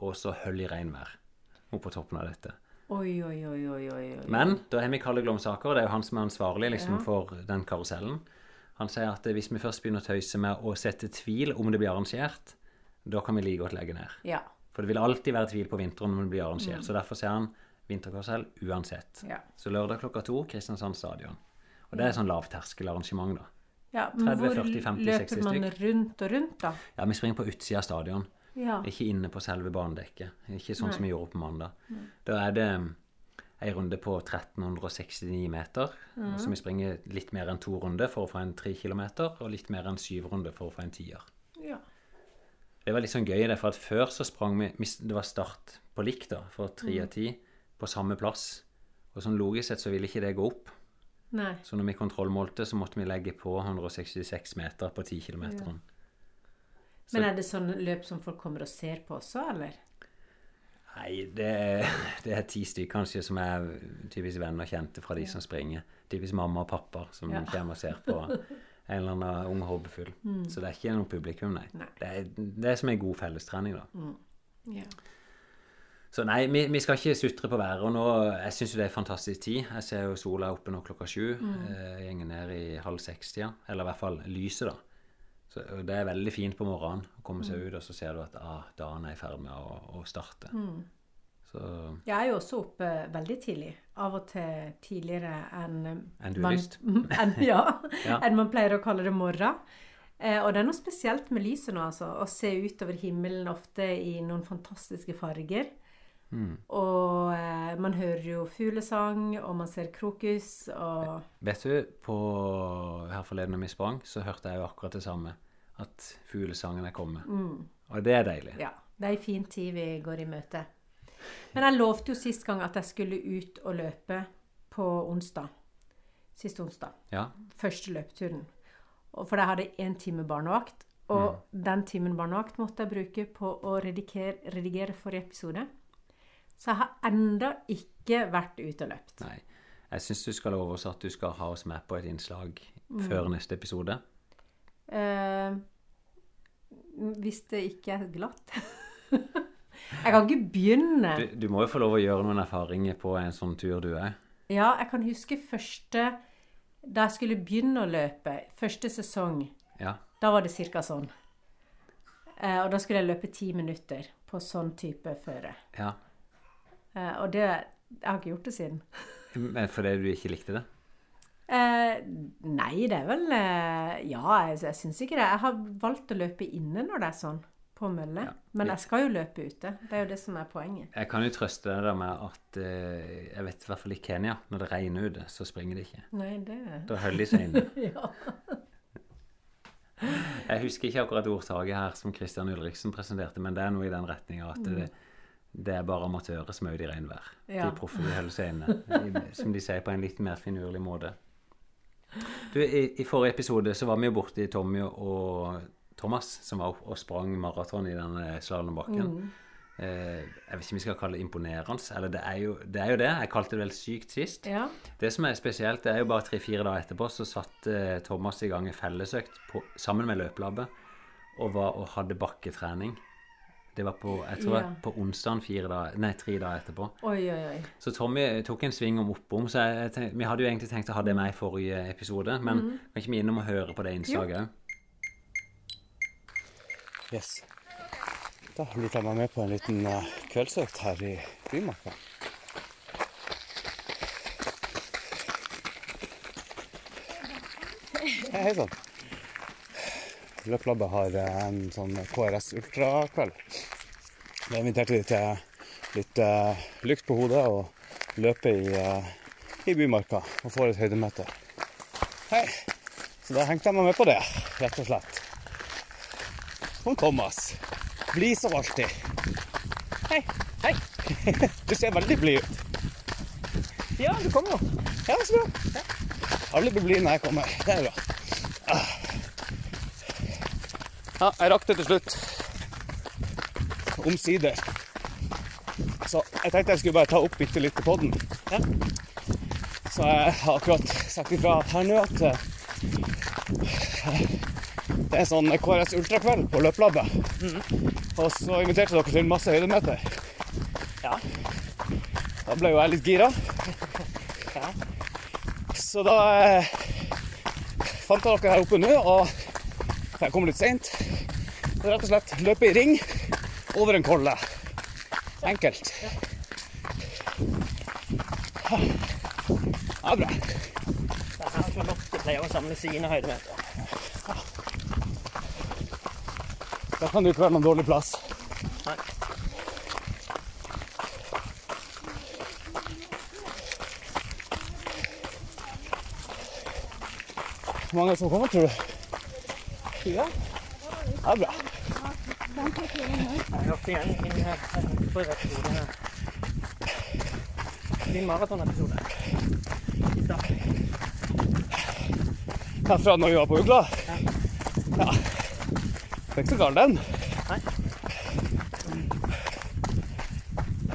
og så høll i regnvær opp på toppen av dette. Oi, oi, oi, oi, oi. Men da har vi Kalle Glomsaker, og det er jo han som er ansvarlig liksom, Ja. for den karusellen. Han sier at hvis vi først begynner å tøyse med å sette tvil om det blir arrangert, da kan vi like godt legge ned. Ja. For det vil alltid være tvil på vinteren om det blir Mm. arrangert. Så derfor sier han vinterkarusell uansett. Ja. Så lørdag klokka to, Kristiansand stadion. Og det er sånn lavterskelarrangement, da. Ja. Men 30, hvor 40, 50, løper man rundt og rundt, da? Ja, vi springer på utsida av stadion, Ja. ikke inne på selve banedekket. Ikke sånn som vi gjorde på mandag. Da er det um, ei runde på 1369 meter. Mm. Så vi springer litt mer enn to runder for å få en tre kilometer, og litt mer enn syv runder for å få en tier. ja. Det var litt sånn gøy, for at før så sprang vi Det var start på likt, da, for tre Mhm. av ti, på samme plass. Og sånn logisk sett så ville ikke det gå opp. Nei. Så når vi kontrollmålte, så måtte vi legge på 166 meter på 10 km. Men er det sånn løp som folk kommer og ser på også, eller? Nei, det det er ti stykker kanskje som er typisk venner og kjente fra de som springer. Typisk mamma og pappa som Ja. kommer og ser på en eller annen ung håpefull. Så det er ikke noe publikum, nei. Nei. Det er det er som en god fellestrening, da. Ja. Så nei, vi, vi skal ikke sutre på været. Og nå, jeg syns jo det er fantastisk tid. Jeg ser jo sola oppe nå klokka sju. Eh, gjenger ned i halv seks-tida. Eller i hvert fall lyset, da. Så det er veldig fint på morgenen å komme seg ut, og så ser du at ah, dagen er i ferd med å, å starte. Så Jeg er jo også oppe veldig tidlig. Av og til tidligere enn Enn du har lyst. enn, ja, Ja. enn man pleier å kalle det morgen. Eh, og det er noe spesielt med lyset nå, altså. Å se utover himmelen ofte i noen fantastiske farger. Mm. Og eh, man hører jo fuglesang, og man ser krokus, og Vet du, på her forleden da vi sprang, så hørte jeg jo akkurat det samme. At fuglesangen er kommet. Og det er deilig. Ja. Det er ei fin tid vi går i møte. Men jeg lovte jo sist gang at jeg skulle ut og løpe på onsdag. Sist onsdag. Ja. Første løpeturen. For jeg hadde én time barnevakt. Og den timen barnevakt måtte jeg bruke på å redigere, redigere forrige episode. Så jeg har enda ikke vært ute og løpt. Nei. Jeg syns du skal love oss at du skal ha oss med på et innslag før neste episode. Eh, hvis det ikke er glatt. jeg kan ikke begynne. Du, du må jo få lov å gjøre noen erfaringer på en sånn tur du er. Ja, jeg kan huske første Da jeg skulle begynne å løpe, første sesong, Ja. da var det ca. sånn. Eh, og da skulle jeg løpe ti minutter på sånn type føre. ja. Eh, og det Jeg har ikke gjort det siden. Men fordi du ikke likte det? Eh, nei, det er vel eh, Ja, jeg, jeg syns ikke det. Jeg har valgt å løpe inne når det er sånn, på mølle. Ja. Men jeg skal jo løpe ute. Det er jo det som er poenget. Jeg kan jo trøste deg med at eh, jeg vet i hvert fall i Kenya, når det regner ute, så springer de ikke. Nei, det Da holder de seg inne. Ja. Jeg husker ikke akkurat ordtaket her som Christian Ulriksen presenterte, men det er noe i den retninga at det, det er bare amatører som er ute i regnvær. Ja. De proffe de holder seg inne. Som de sier på en litt mer finurlig måte. Du, i, I forrige episode så var vi jo borti Tommy og Thomas, som var opp og sprang maraton i denne slalåmbakken. Eh, jeg vet ikke om vi skal kalle det imponerende. Eller det er, jo, det er jo det. Jeg kalte det vel sykt sist. ja. Det som er spesielt, det er jo bare tre-fire dager etterpå så satt eh, Thomas i gang en fellesøkt på, sammen med løpelabbet og, var, og hadde bakketrening. Det var på, jeg tror Ja. på onsdagen fire dager, nei, tre dager etterpå. Oi, oi, oi. Så Tommy tok en sving om oppom. så jeg, jeg tenkte, Vi hadde jo egentlig tenkt å ha det med i forrige episode, men kan ikke vi innom og høre på det innslaget òg? Yes. Da lurte jeg meg med på en liten uh, kveldsøkt her i Bymarka. Hei sann. Løplabbet har eh, en sånn KRS Ultra-kveld. Da inviterte de til litt uh, lykt på hodet og løpe i, uh, i Bymarka og få et høydemøte. Hei. Så da hengte jeg meg med på det, rett og slett. Hun Thomas. Blid som alltid. Hei. Hei. Du ser veldig blid ut. Ja, du kommer jo. Ja, så bra. Alle blir blide når jeg kommer. Det er bra. Ah. Ja, jeg rakk det til slutt. Omsider. Så jeg tenkte jeg skulle bare ta opp bitte litt til podden. Ja. Så jeg har akkurat sagt ifra her nå at eh, det er sånn KRS Ultrakveld på løplabbet. Og så inviterte dere til masse høydemeter. Ja. Da ble jo jeg litt gira. Ja. Så da eh, fant jeg dere her oppe nå, og jeg kom litt seint. Rett og slett løpe i ring over en kolle. Enkelt. Ja, bra. Det er her Charlotte pleier å samle sine høydemeter. Da kan det ikke være noen dårlig plass. Nei. Hvor mange er som kommer, tror du? Fire? Ja, bra. Jeg hørte igjen min eh, forrige episode. Min maratonepisode. Herfra når vi var på Ugla? Ja. Det er ikke så gal, den.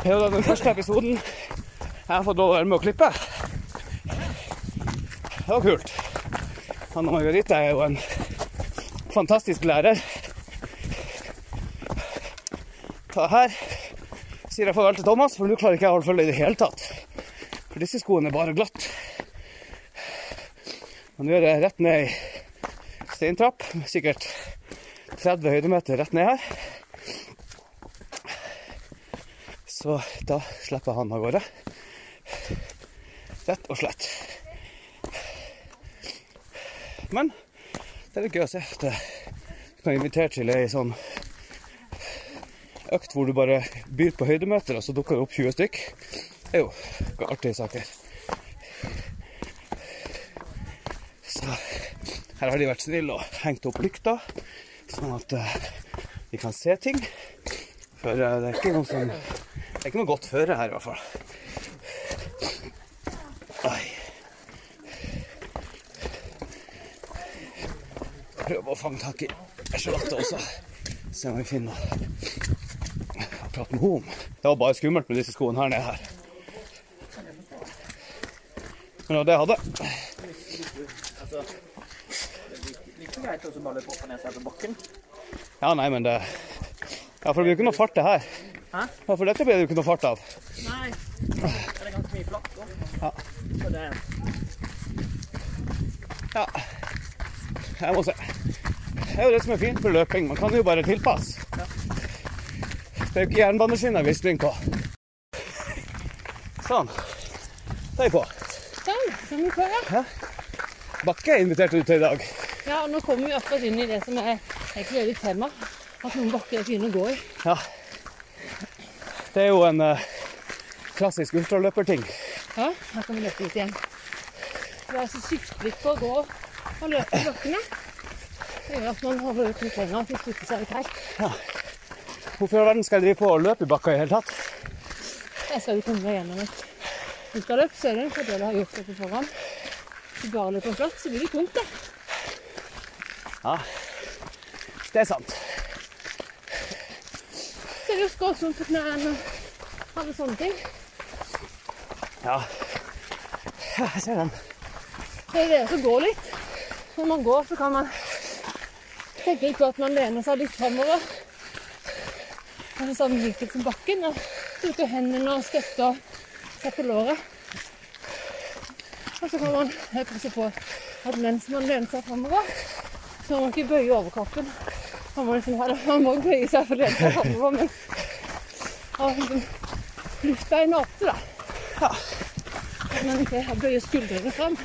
Det er jo den første episoden jeg har fått lov å være med å klippe. Det var kult. Anna Margarita er jo en fantastisk lærer. Ta her sier jeg farvel til Thomas, for nå klarer ikke jeg å holde følge i det hele tatt. For disse skoene er bare glatt. Og nå er det rett ned i steintrapp, sikkert 30 høydemeter rett ned her. Så da slipper han av gårde. Rett og slett. Men det er litt gøy å se at du kan invitere til ei sånn økt hvor du bare byr på høydemeter, og så dukker det opp 20 stykk. Det er jo artige saker. Så her har de vært snille og hengt opp lykta, sånn at uh, vi kan se ting. For uh, det er ikke noe som Det er ikke noe godt føre her, i hvert fall. Oi. Prøve å fange tak i Charlotte også. Se om vi finner å prate noe om. Det var bare skummelt med disse skoene her nede her. Men det var det jeg hadde. Ja, nei, men det Ja, for det blir jo ikke noe fart, det her. Hæ? Ja, for dette blir det jo ikke noe fart av. Nei. Det er ganske mye flatt òg. Ja. Så det Ja. Jeg må se. Det er jo det som er fint med løping. Man kan jo bare tilpasse. Det er jo ikke jernbaneskinner vi springer på. Sånn. Da er vi på. Sånn, så er vi på, ja. Bakke inviterte du til i dag. Ja, og nå kommer vi akkurat inn i det som er egentlig er litt tema. At noen bakker er fine å gå i. Ja. Det er jo en uh, klassisk ultraløperting. Ja, her kan vi løpe litt igjen. Det er altså skifte på å gå og løpe i bakkene. Det gjør at man holder ut litt lenger til spytte seg litt helt. Hvorfor i all verden skal jeg drive på og løpe i bakka i hele tatt? Jeg skal jo komme meg gjennom et ultraløp, så er det en fordel å ha gjort det på forhånd. Hvis du bare løper flatt, så blir det tungt, Ja, Det er sant. Så er det jo skålsomt på knærne og alle sånne ting. Ja. ja jeg ser den. Det er det det som går litt. Når man går, så kan man tenke litt på at man lener seg litt framover. Altså samme vinkel som bakken. Og bruker hendene og støtter seg på låret. Og så kan man passe på at mens man lener seg framover, så må man ikke bøye overkroppen. Man må, liksom, man må bøye seg for å lene seg framover, men ha liksom lufta i nape, da. At man ikke bøyer skuldrene fram,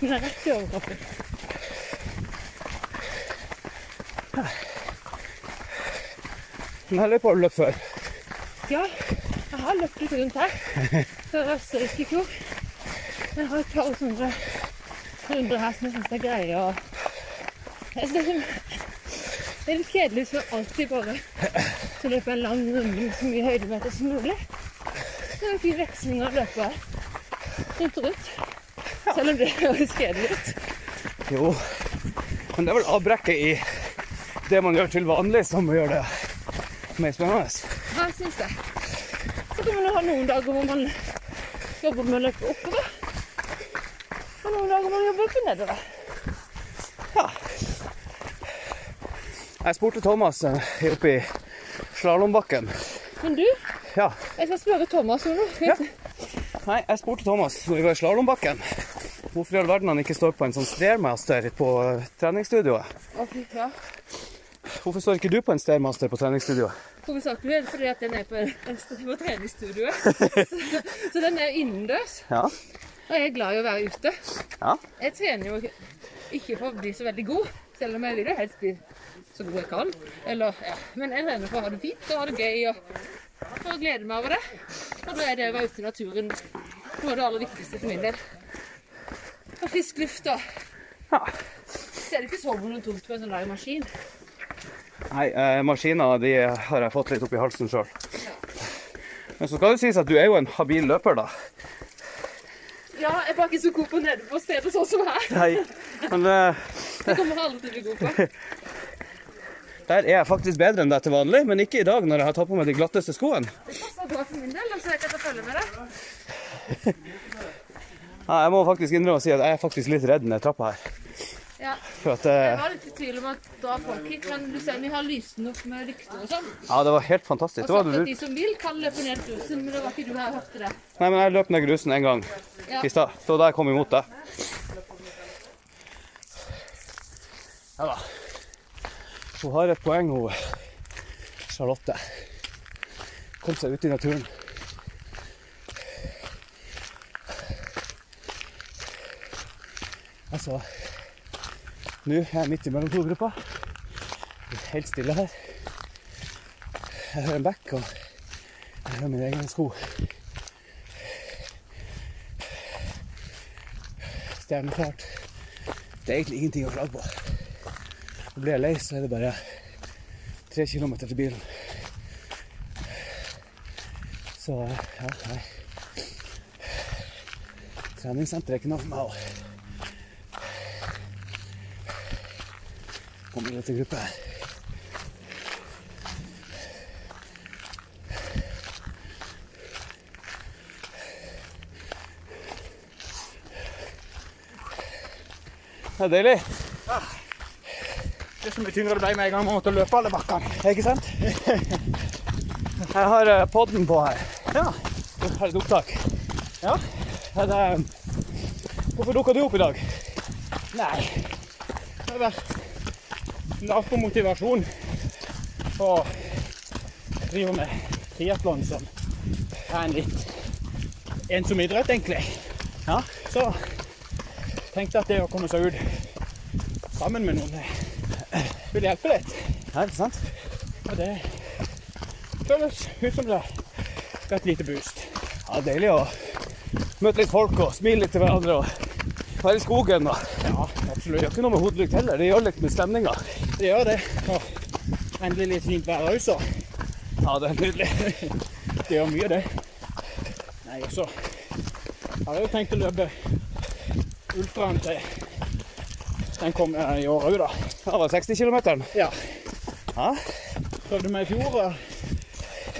men er rett i overkroppen. Den her løper har du løpt før. Ja, jeg har løpt litt rundt her. Før Østerrike i fjor. Jeg har et par hundre runder her som jeg syns er greie. Og jeg synes det, det er litt kjedelig hvis man alltid bare skal løpe en lang runde med så mye høydemeter som mulig. Det er en fin veksling å løpe rundt og rundt. Selv om det høres kjedelig ut. Jo. Men det er vel avbrekket i det man gjør til vanlig, som gjør det mer spennende. Ja, jeg syns det. Så kan man jo ha noen dager hvor man jobber med å løpe oppover. Og noen dager man jobber oppe nedover. Jeg spurte Thomas eh, oppe i slalåmbakken. Men du, Ja. jeg skal spørre Thomas om noe. Ja. Nei, jeg spurte Thomas når vi var i slalåmbakken hvorfor i all verden han ikke står på en sånn stairmaster på eh, treningsstudioet. Ja. Hvorfor står ikke du på en stairmaster på treningsstudioet? Hovedsakelig fordi at den er på, på treningsstudioet. Så, så den er innendørs. Ja. Og jeg er glad i å være ute. Ja. Jeg trener jo ikke for å bli så veldig god, selv om jeg vil jo helst bli så god jeg kan. Eller, ja. Men jeg trener for å ha det fint og ha det gøy og for å glede meg over det. Og da er det å være ute i naturen noe av det aller viktigste for min del. Og frisk luft og Ja. Så er det ikke så monotont på en sånn der maskin. Nei, eh, maskiner de har jeg fått litt opp i halsen sjøl. Men så skal det sies at du er jo en habil løper, da. Ja, jeg er bare ikke så god på nede på stedet sånn som her. Nei. Men eh, Det kommer jeg aldri til å bli god på. Der er jeg faktisk bedre enn deg til vanlig, men ikke i dag når jeg har tatt på meg de glatteste skoene. Det passer bra for min del, altså jeg kan ta følge med deg. Nei, jeg må faktisk innrømme å si at jeg er faktisk litt redd ned trappa her. Ja. At Jeg eh, var litt i tvil om at da folk hit, men du ser vi har lyst den opp med lykter og sånn. Ja, det var helt fantastisk. Og sagt at de som vil, kan løpe ned grusen, men det var ikke du her hørte det. Nei, men jeg løp ned grusen en gang Ja. i stad. Det var da jeg kom imot deg. Ja da. Hun har et poeng, hun Charlotte. Kom seg ut i naturen. Altså Nå er jeg midt imellom to grupper. Er helt stille her. Jeg hører en bekk, og jeg hører mine egne sko. Stjerneklart. Det er egentlig ingenting å klage på. Blir jeg lei, så er det bare tre kilometer til bilen. Så ja, nei. Treningssenter er ikke noe for meg. også. Kommer litt til her. Det er deilig. Ja. Det er så mye tyngre det ble med en gang man måtte løpe alle bakkene. Ikke sant? Jeg har eh, podden på her. Ja. Jeg har et opptak. Ja. Det, hvorfor dukka du opp i dag? Nei. Det har på motivasjon og driver med triatlon som er en litt ensom idrett, egentlig. Ja. Så tenkte jeg at det å komme seg ut sammen med noen eh, vil hjelpe litt. Ja, ikke sant? Og det føles ut som det er et lite boost. Ja, deilig å møte litt folk og smile litt til hverandre og være i skogen. Og. Ja, Det absolutt. gjør ikke noe med hodelykt heller, det gjør litt med stemninga. Det gjør det. Og endelig litt fint vær òg, så Ja, det er nydelig. det gjør mye, det. Nei, og så har jeg jo tenkt å løpe ultraen til den kom i år òg, da. Det var 60 km. Ja. Ja. Prøvde meg i fjor og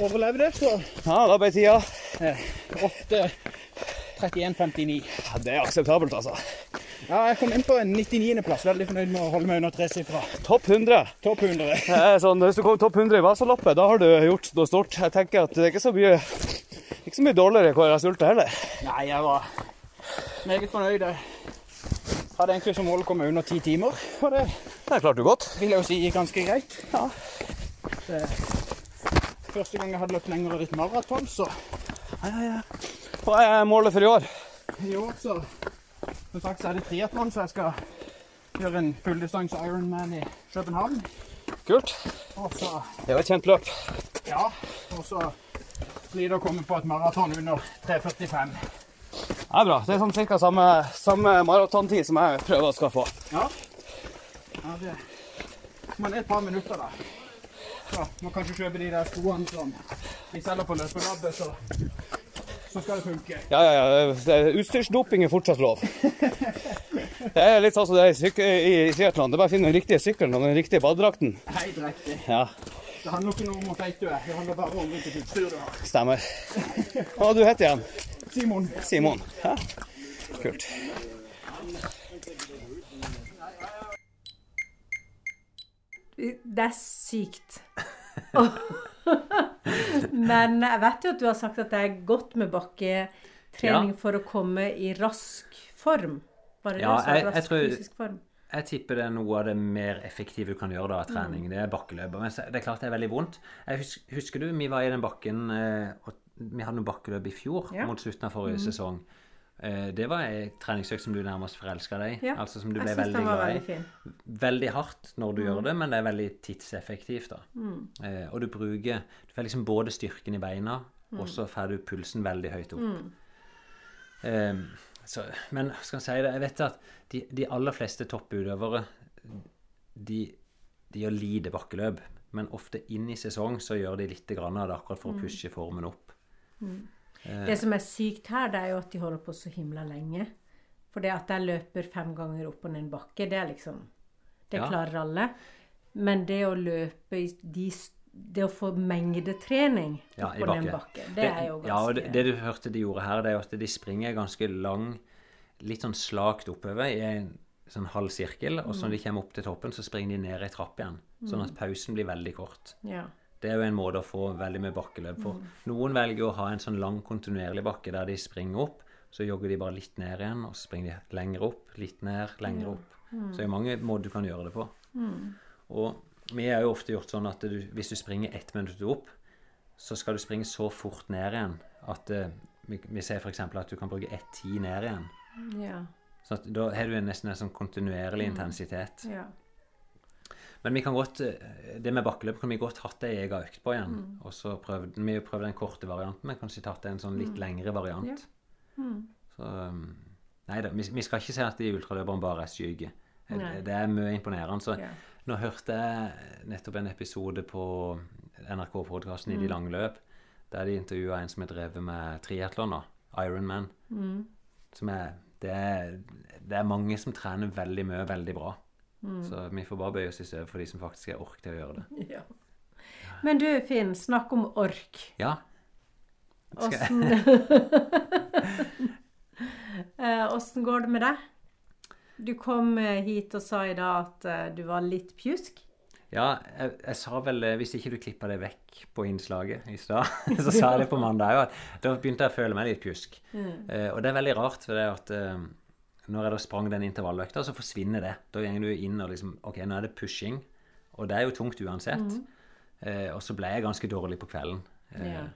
overlevde, så ja, da ble tida 8.31,59. ja, Det er akseptabelt, altså. Ja, jeg kom inn på en 99.-plass. Veldig fornøyd med å holde meg under tresifra. Topp 100. Topp 100. Det er sånn, hvis du kommer topp 100 i Vasaloppet, da har du gjort noe stort. Jeg tenker at det er ikke så mye, ikke så mye dårligere sultet heller. Nei, jeg var meget fornøyd. Jeg hadde egentlig som mål å komme under ti timer, og det Det klarte du godt. vil jeg jo si gikk ganske greit. Ja. Det, første gang jeg hadde løpt lenger et maraton, så Ja, ja, ja. Hva er målet for i år? i år så Sagt så er det triatlon, så jeg skal gjøre en fulldistanse Ironman i København. Kult. Også, Det var et kjent løp. Ja, og så blir det å komme på et maraton under 3.45. Det er bra. Det er sånn ca. samme, samme maratontid som jeg prøver å få. Ja. ja det Men et par minutter, da. Så må kanskje kjøpe de der skoene som de selger på løpelabbet, så, så skal det funke. Ja, ja, ja. Utstyrsdoping er fortsatt lov. Det er litt sånn som det er i, triatlon. Det er bare å finne den riktige sykkelen og den riktige badedrakten. Helt riktig. Ja, Det handler ikke noe om hvor feit du er, det handler bare om hvilket utstyr du har. stemmer. Hva du heter igjen? Simon. Simon. Ja. Kult. Det er sykt. Men jeg vet jo at du har sagt at det er godt med bakketrening Ja. for å komme i rask form. Var det Ja, det du sa? Rask tror- fysisk form? Jeg tipper det er noe av det mer effektive du kan gjøre da, av trening. Det er bakkeløp. Men det er klart det er veldig vondt. Husker, husker du vi var i den bakken eh, og Vi hadde noen bakkeløp i fjor, Ja. mot slutten av forrige sesong. Eh, det var ei treningsøkt som du nærmest forelska deg i. Ja, Altså som du ble veldig glad i. veldig. Veldig hardt når du gjør det, men det er veldig tidseffektivt. da. Mm. Eh, og du bruker Du får liksom både styrken i beina, og så får du pulsen veldig høyt opp. Mm. Eh, så, men skal jeg si det, jeg vet at de, de aller fleste topputøvere de, de gjør lite bakkeløp. Men ofte inn i sesong så gjør de litt grann av det akkurat for å pushe formen opp. Eh, Det som er sykt her, det er jo at de holder på så himla lenge. For det at jeg løper fem ganger opp og ned en bakke, det er liksom Det Ja. klarer alle. Men det å løpe i de Det å få mengdetrening Ja, i på den bakke. bakken, det er jo ganske Ja, og det, det du hørte de gjorde her, det er jo at de springer ganske lang, litt sånn slakt oppover i en sånn halv sirkel, og så når de kommer opp til toppen, så springer de ned i trapp igjen. Sånn at pausen blir veldig kort. Ja. Det er jo en måte å få veldig mye bakkeløp på. Noen velger å ha en sånn lang, kontinuerlig bakke der de springer opp, så jogger de bare litt ned igjen, og så springer de lenger opp, litt ned, lenger opp. Så det er mange måter du kan gjøre det på. Og vi har jo ofte gjort sånn at du, hvis du springer ett minutt opp, så skal du springe så fort ned igjen at uh, vi, vi ser f.eks. at du kan bruke ett ti ned igjen. Ja. Så at da har du nesten en sånn kontinuerlig intensitet. ja. Men vi kan godt, eh, det med bakkeløp kan vi godt hatt ei ega økt på igjen. Og så prøvde vi jo prøvde den korte varianten, men kanskje tatt en sånn litt lengre variant. Så um, Nei da, vi, vi skal ikke si at de ultraløperne bare er syke. Eh, Det, det er mye imponerende. Så Ja. nå hørte jeg nettopp en episode på NRK-podkasten I de lange løp, der de intervjua en som har drevet med triatlon, Ironman. Mm. Som er det, er det er mange som trener veldig mye, veldig bra. Så vi får bare bøye oss i støvet for de som faktisk har ork til å gjøre det. ja. Men du, Finn, snakk om ork. Ja. Åssen Eh, Åssen går det med deg? Du kom eh, hit og sa i dag at eh, du var litt pjusk. Ja, jeg, jeg sa vel Hvis ikke du klippa det vekk på innslaget i stad, så sa jeg det på mandag òg, da begynte jeg å føle meg litt pjusk. Eh, og det er veldig rart, for det at eh, når jeg da sprang den intervalløkta, så forsvinner det. Da går du inn og liksom OK, nå er det pushing, og det er jo tungt uansett. Eh, og så ble jeg ganske dårlig på kvelden. Eh, Ja.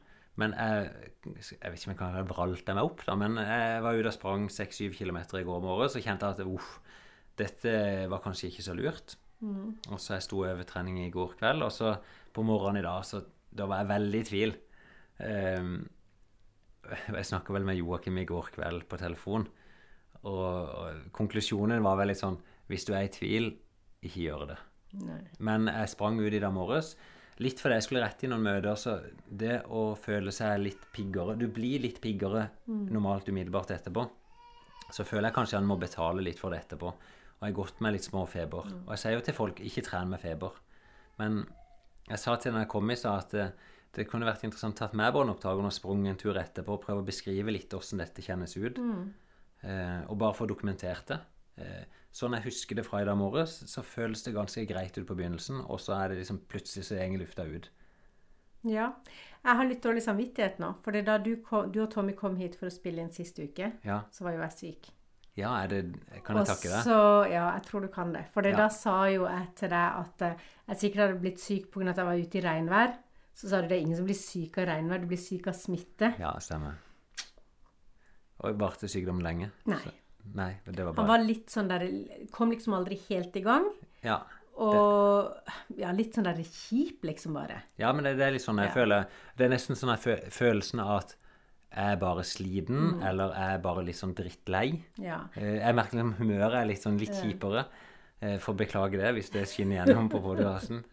Men jeg, jeg vet ikke om jeg kan vralte meg opp, da, men jeg var ute og sprang 6-7 km i går morges og kjente at uff, dette var kanskje ikke så lurt. Og så jeg sto over trening i går kveld, og så på morgenen i dag, så da var jeg veldig i tvil. Ehm, jeg snakka vel med Joakim i går kveld på telefon, og, og konklusjonen var vel litt sånn Hvis du er i tvil, ikke gjør det. Nei. Men jeg sprang ut i dag morges. Litt fordi jeg skulle rette i noen møter, så det å føle seg litt piggere Du blir litt piggere normalt umiddelbart etterpå. Så føler jeg kanskje jeg må betale litt for det etterpå. Og jeg har gått med litt små feber. Og jeg sier jo til folk ikke tren med feber. Men jeg sa til den jeg kom i stad, at det, det kunne vært interessant å ta med båndopptakeren og sprunget en tur etterpå og prøve å beskrive litt hvordan dette kjennes ut. Eh, og bare få dokumentert det. Eh, sånn jeg husker det fra i dag morges, så føles det ganske greit ut på begynnelsen, og så er det liksom plutselig så går lufta ut. Ja. Jeg har litt dårlig samvittighet nå. For da du, kom, du og Tommy kom hit for å spille inn sist uke, Ja, så var jo jeg syk. ja det, kan jeg takke deg? Og så, ja, jeg tror du kan det. For Ja. da sa jo jeg til deg at eh, jeg sikkert hadde blitt syk pga. at jeg var ute i regnvær. Så sa du det er ingen som blir syk av regnvær, du blir syk av smitte. Ja, stemmer. Og varte sykdom lenge? Nei. Så, nei, det var Han bare var litt sånn der Kom liksom aldri helt i gang. Ja. Og ja, litt sånn der kjip, liksom, bare. Ja, men det, det er litt sånn jeg Ja. føler Det er nesten sånn følelsen av at jeg er bare sliten, Mm. eller jeg er bare litt sånn drittlei. Ja. Eh, Jeg merker liksom humøret er litt sånn litt kjipere. For Får beklage det hvis det skinner gjennom på podkasten.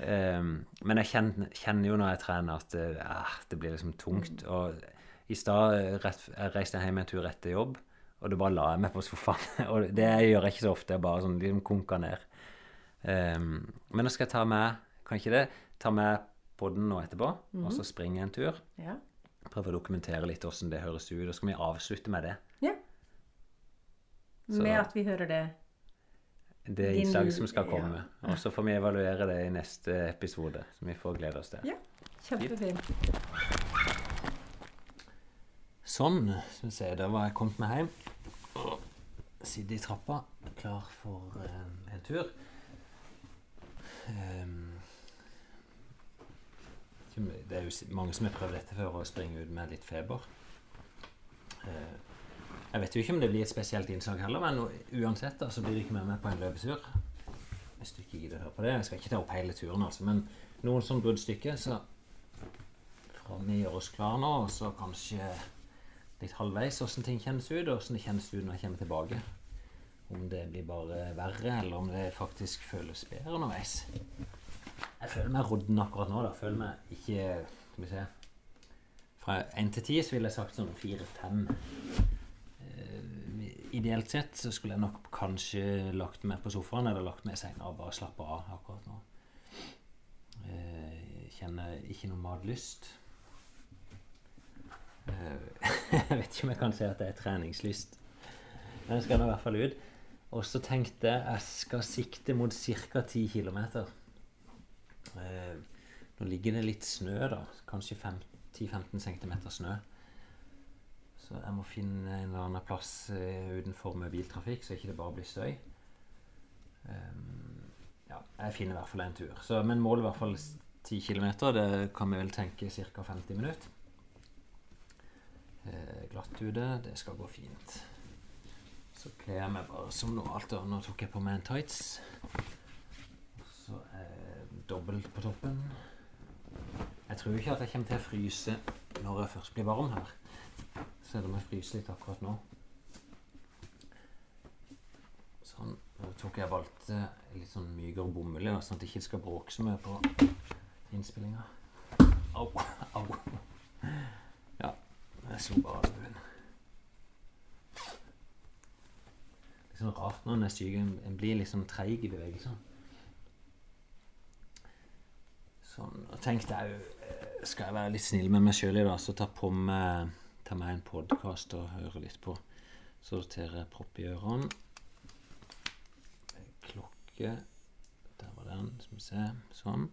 Um, men jeg kjenner, kjenner jo når jeg trener at det, ah, det blir liksom tungt. Og i stad eh, jeg reiste jeg hjem en tur etter jobb, og da bare la jeg meg på sofaen. og det gjør jeg ikke så ofte. Jeg bare sånn liksom konker ned. Um, men nå skal jeg ta med Kan ikke det? Ta med podden nå etterpå, og så springe en tur. ja. Prøve å dokumentere litt hvordan det høres ut. Og så skal vi avslutte med det. ja. Så- Med at vi hører det. Det Din- innslaget som skal ja. komme. Og så får vi evaluere det i neste episode. Så vi får glede oss til. Ja. Kjempefint. Sånn. Skal vi se, da var jeg kommet meg hjem. Sitter i trappa, klar for eh, en tur. Um, det er jo mange som har prøvd dette før, å springe ut med litt feber. Uh, jeg vet jo ikke om det blir et spesielt innslag heller, men uansett da, så blir det ikke med meg på en løpetur. Hvis du ikke gidder å høre på det. Jeg skal ikke ta opp hele turen, altså, men noen sånn bruddstykker, så fra vi gjør oss klar nå, og så kanskje litt halvveis hvordan ting kjennes ut, og hvordan det kjennes ut når jeg kommer tilbake. Om det blir bare verre, eller om det faktisk føles bedre underveis. Jeg føler meg rodden akkurat nå. da. Føler meg ikke Skal vi se Fra én til ti ville jeg sagt sånn fire-fem. Eh, ideelt sett så skulle jeg nok kanskje lagt meg på sofaen eller lagt meg i senga og bare slappe av akkurat nå. Jeg kjenner ikke noe matlyst. Eh, jeg vet ikke om jeg kan si at det er treningslyst. Men jeg skal nå i hvert fall ut. Og så tenkte jeg jeg skal sikte mot ca. 10 km. Eh, nå ligger det litt snø, da. Kanskje 10-15 cm snø. Så jeg må finne en eller annen plass eh, utenfor med biltrafikk, så ikke det bare blir støy. Ehm, ja, jeg finner i hvert fall en tur. Så, men målet i hvert fall 10 km. Det kan vi vel tenke ca. 50 minutter. Eh, glatt ute. Det skal gå fint. Så kler jeg meg bare som normalt. Nå tok jeg på meg en tights. Så er dobbelt på toppen. Jeg tror ikke at jeg kommer til å fryse når jeg først blir varm her. Selv om jeg fryser litt akkurat nå. Sånn. Nå tok jeg valgte litt sånn mykere bomull, sånn at det ikke skal bråke så mye på innspillinga. Au, au. Jeg slo bare albuen. Litt sånn rart når en er syk. En blir sånn treig i bevegelsene. Sånn. Og tenkte jeg jo Skal jeg være litt snill med meg sjøl i dag, så ta på meg ta meg en podkast og høre litt på. Sortere propp i ørene. Klokke Der var den. Skal vi se. Sånn.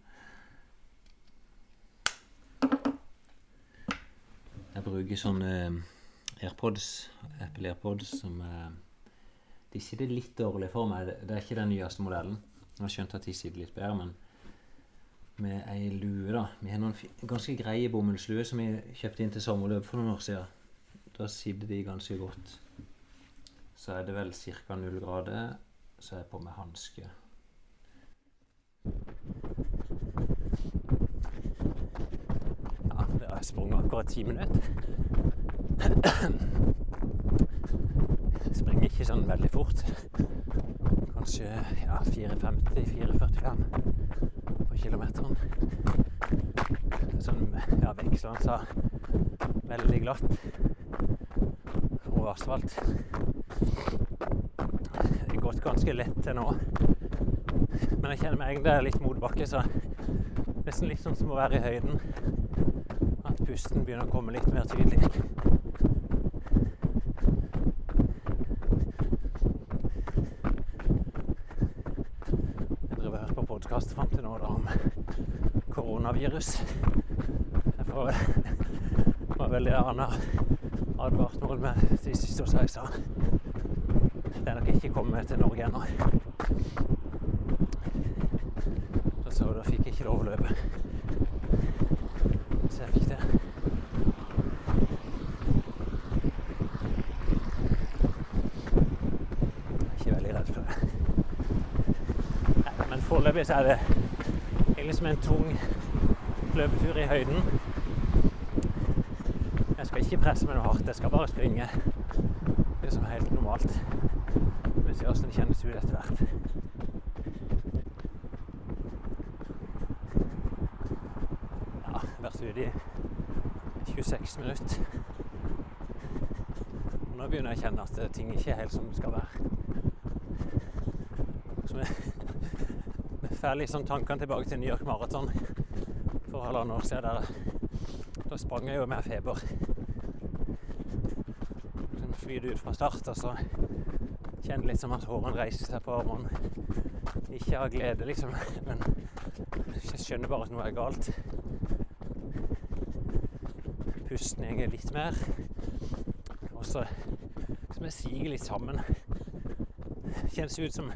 Jeg bruker sånne AirPods, Apple AirPods, som eh, De sitter litt dårlig for meg. Det er ikke den nyeste modellen. Jeg har skjønt at de sitter litt bedre, men med ei lue, da. Vi har noen ganske greie bomullsluer som vi kjøpte inn til sommerløp for noen år siden. Da sitter de ganske godt. Så er det vel ca. null grader, så er jeg på med hanske. Ja, det har jeg sprunget akkurat ti minutter. Jeg springer ikke sånn veldig fort. Kanskje ja, 4.50-4.45 på kilometeren. Sånn ja, vekslende veldig glatt og asfalt. Det har gått ganske lett til nå. Men jeg kjenner meg egentlig litt mot motbakke, så nesten litt sånn som å være i høyden. Pusten begynner å komme litt mer tydelig. Jeg driver og på podkast fram til nå da, om koronavirus. Jeg får var veldig Arne advart noen med de siste jeg sa. Det er nok ikke kommet til Norge ennå. Så da fikk jeg ikke lov å løpe. Så jeg fikk det. Jeg er ikke veldig redd for det. Nei, men foreløpig så er det egentlig som en tung løpetur i høyden. Jeg skal ikke presse meg noe hardt, jeg skal bare springe. Det er som helt normalt. Vi ser hvordan det kjennes ut etter hvert. Ja, vært ute i 26 minutter. Nå begynner jeg å kjenne at ting ikke er helt som det skal være. Så vi, vi får liksom tankene tilbake til New York Marathon for halvannet år siden. Der, da sprang jeg jo med feber. Sånn flyr ut fra start, og så kjenner litt som at hårene reiser seg på armene. Ikke av glede, liksom, men jeg skjønner bare at noe er galt. Går litt mer. Og så som jeg siger litt sammen. Kjennes ut som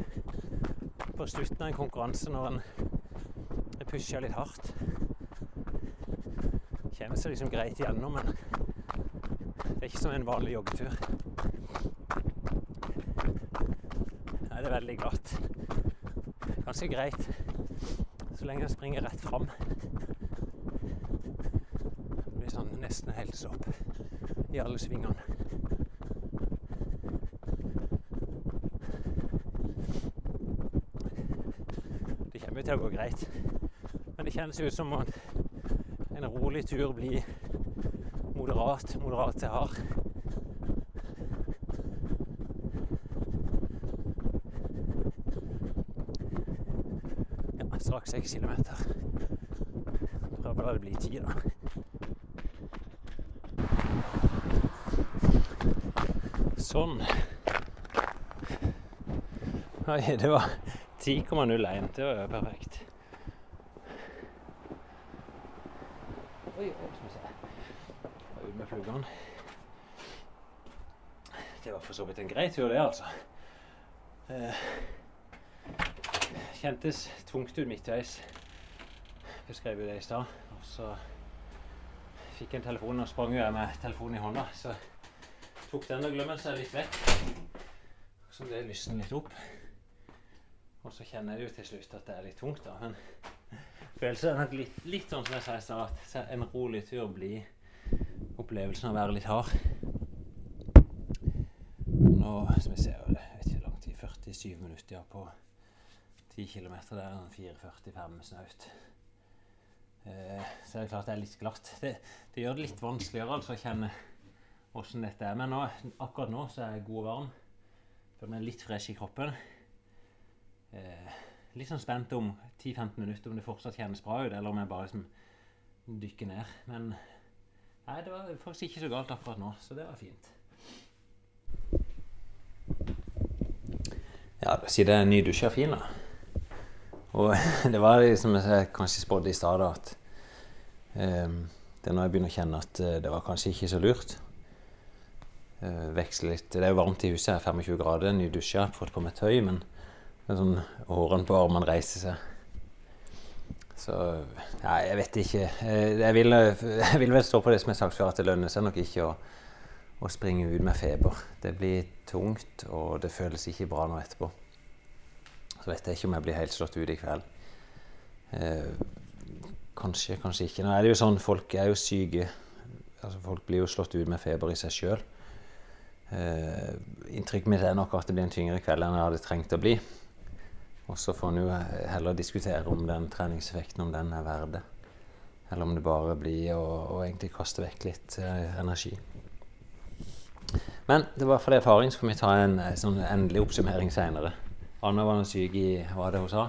på slutten av en konkurranse når en pusher litt hardt. Kjennes det liksom greit igjennom, men det er ikke som en vanlig joggetur. Nei, det er veldig glatt. Ganske greit så lenge jeg springer rett fram nesten helt opp i alle svingene. Det kommer til å gå greit, men det kjennes ut som en, rolig tur blir moderat, moderat til hard. Ja, straks 6 kilometer. Prøver å la det bli 10 da. Oi, det var 10,01. Det var jo perfekt. Oi, oi, skal vi se. Ut med flugene. Det var for så vidt en grei tur, det, altså. Eh, kjentes tungt ut midtveis. Beskrev jo det i stad. Og så fikk jeg en telefon, og sprang jeg med telefonen i hånda. Så tok den og glemte seg litt vekk. Så det lysner litt opp. Og så kjenner jeg jo til slutt at det er litt tungt, da. Men følelsen er nok litt, litt sånn som jeg sa i stad, at en rolig tur blir opplevelsen av å være litt hard. Nå som jeg ser, det vet ikke hvor lang tid, 47 minutter ja, på 10 km. Det er en 4,45 snaut. Eh, så er det klart det er litt glatt. Det, det gjør det litt vanskeligere altså å kjenne åssen dette er. Men nå, akkurat nå så er jeg god og varm. Føler meg litt fresh i kroppen. Eh, litt sånn spent om 10-15 minutter om det fortsatt kjennes bra ut, eller om jeg bare liksom dykker ned. Men nei, det var faktisk ikke så galt akkurat nå, så det var fint. Ja, si det er nydusja fin, da. Og det var som jeg kanskje spådde i stad, at um, det er nå jeg begynner å kjenne at eh, det var kanskje ikke så lurt. Eh, veksle litt. Det er jo varmt i huset, her, 25 grader, nydusja, fått på meg tøy, men er sånn hårene på armene reiser seg. Så ja, jeg vet ikke. Eh, Jeg vil, jeg vil vel stå på det som jeg har sagt før, at det lønner seg nok ikke å, å springe ut med feber. Det blir tungt, og det føles ikke bra nå etterpå. Så vet jeg ikke om jeg blir helt slått ut i kveld. Eh, kanskje, kanskje ikke. Nå er det jo sånn, folk er jo syke. Altså, folk blir jo slått ut med feber i seg sjøl. Eh, inntrykket mitt er nok at det blir en tyngre kveld enn jeg hadde trengt å bli. Og så får en jo heller diskutere om den treningseffekten om den er verd det. Eller om det bare blir å, egentlig kaste vekk litt eh, energi. Men det var for det erfaring, så får vi ta en eh, sånn endelig oppsummering seinere. Anna var syk i hva det hun sa?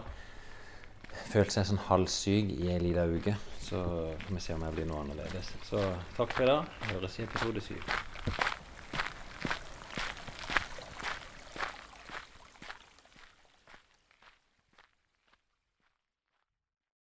Følte seg sånn halvsyk i ei lita uke. Så får vi se om jeg blir noe annerledes. Så takk for i dag. Høres i episode syv.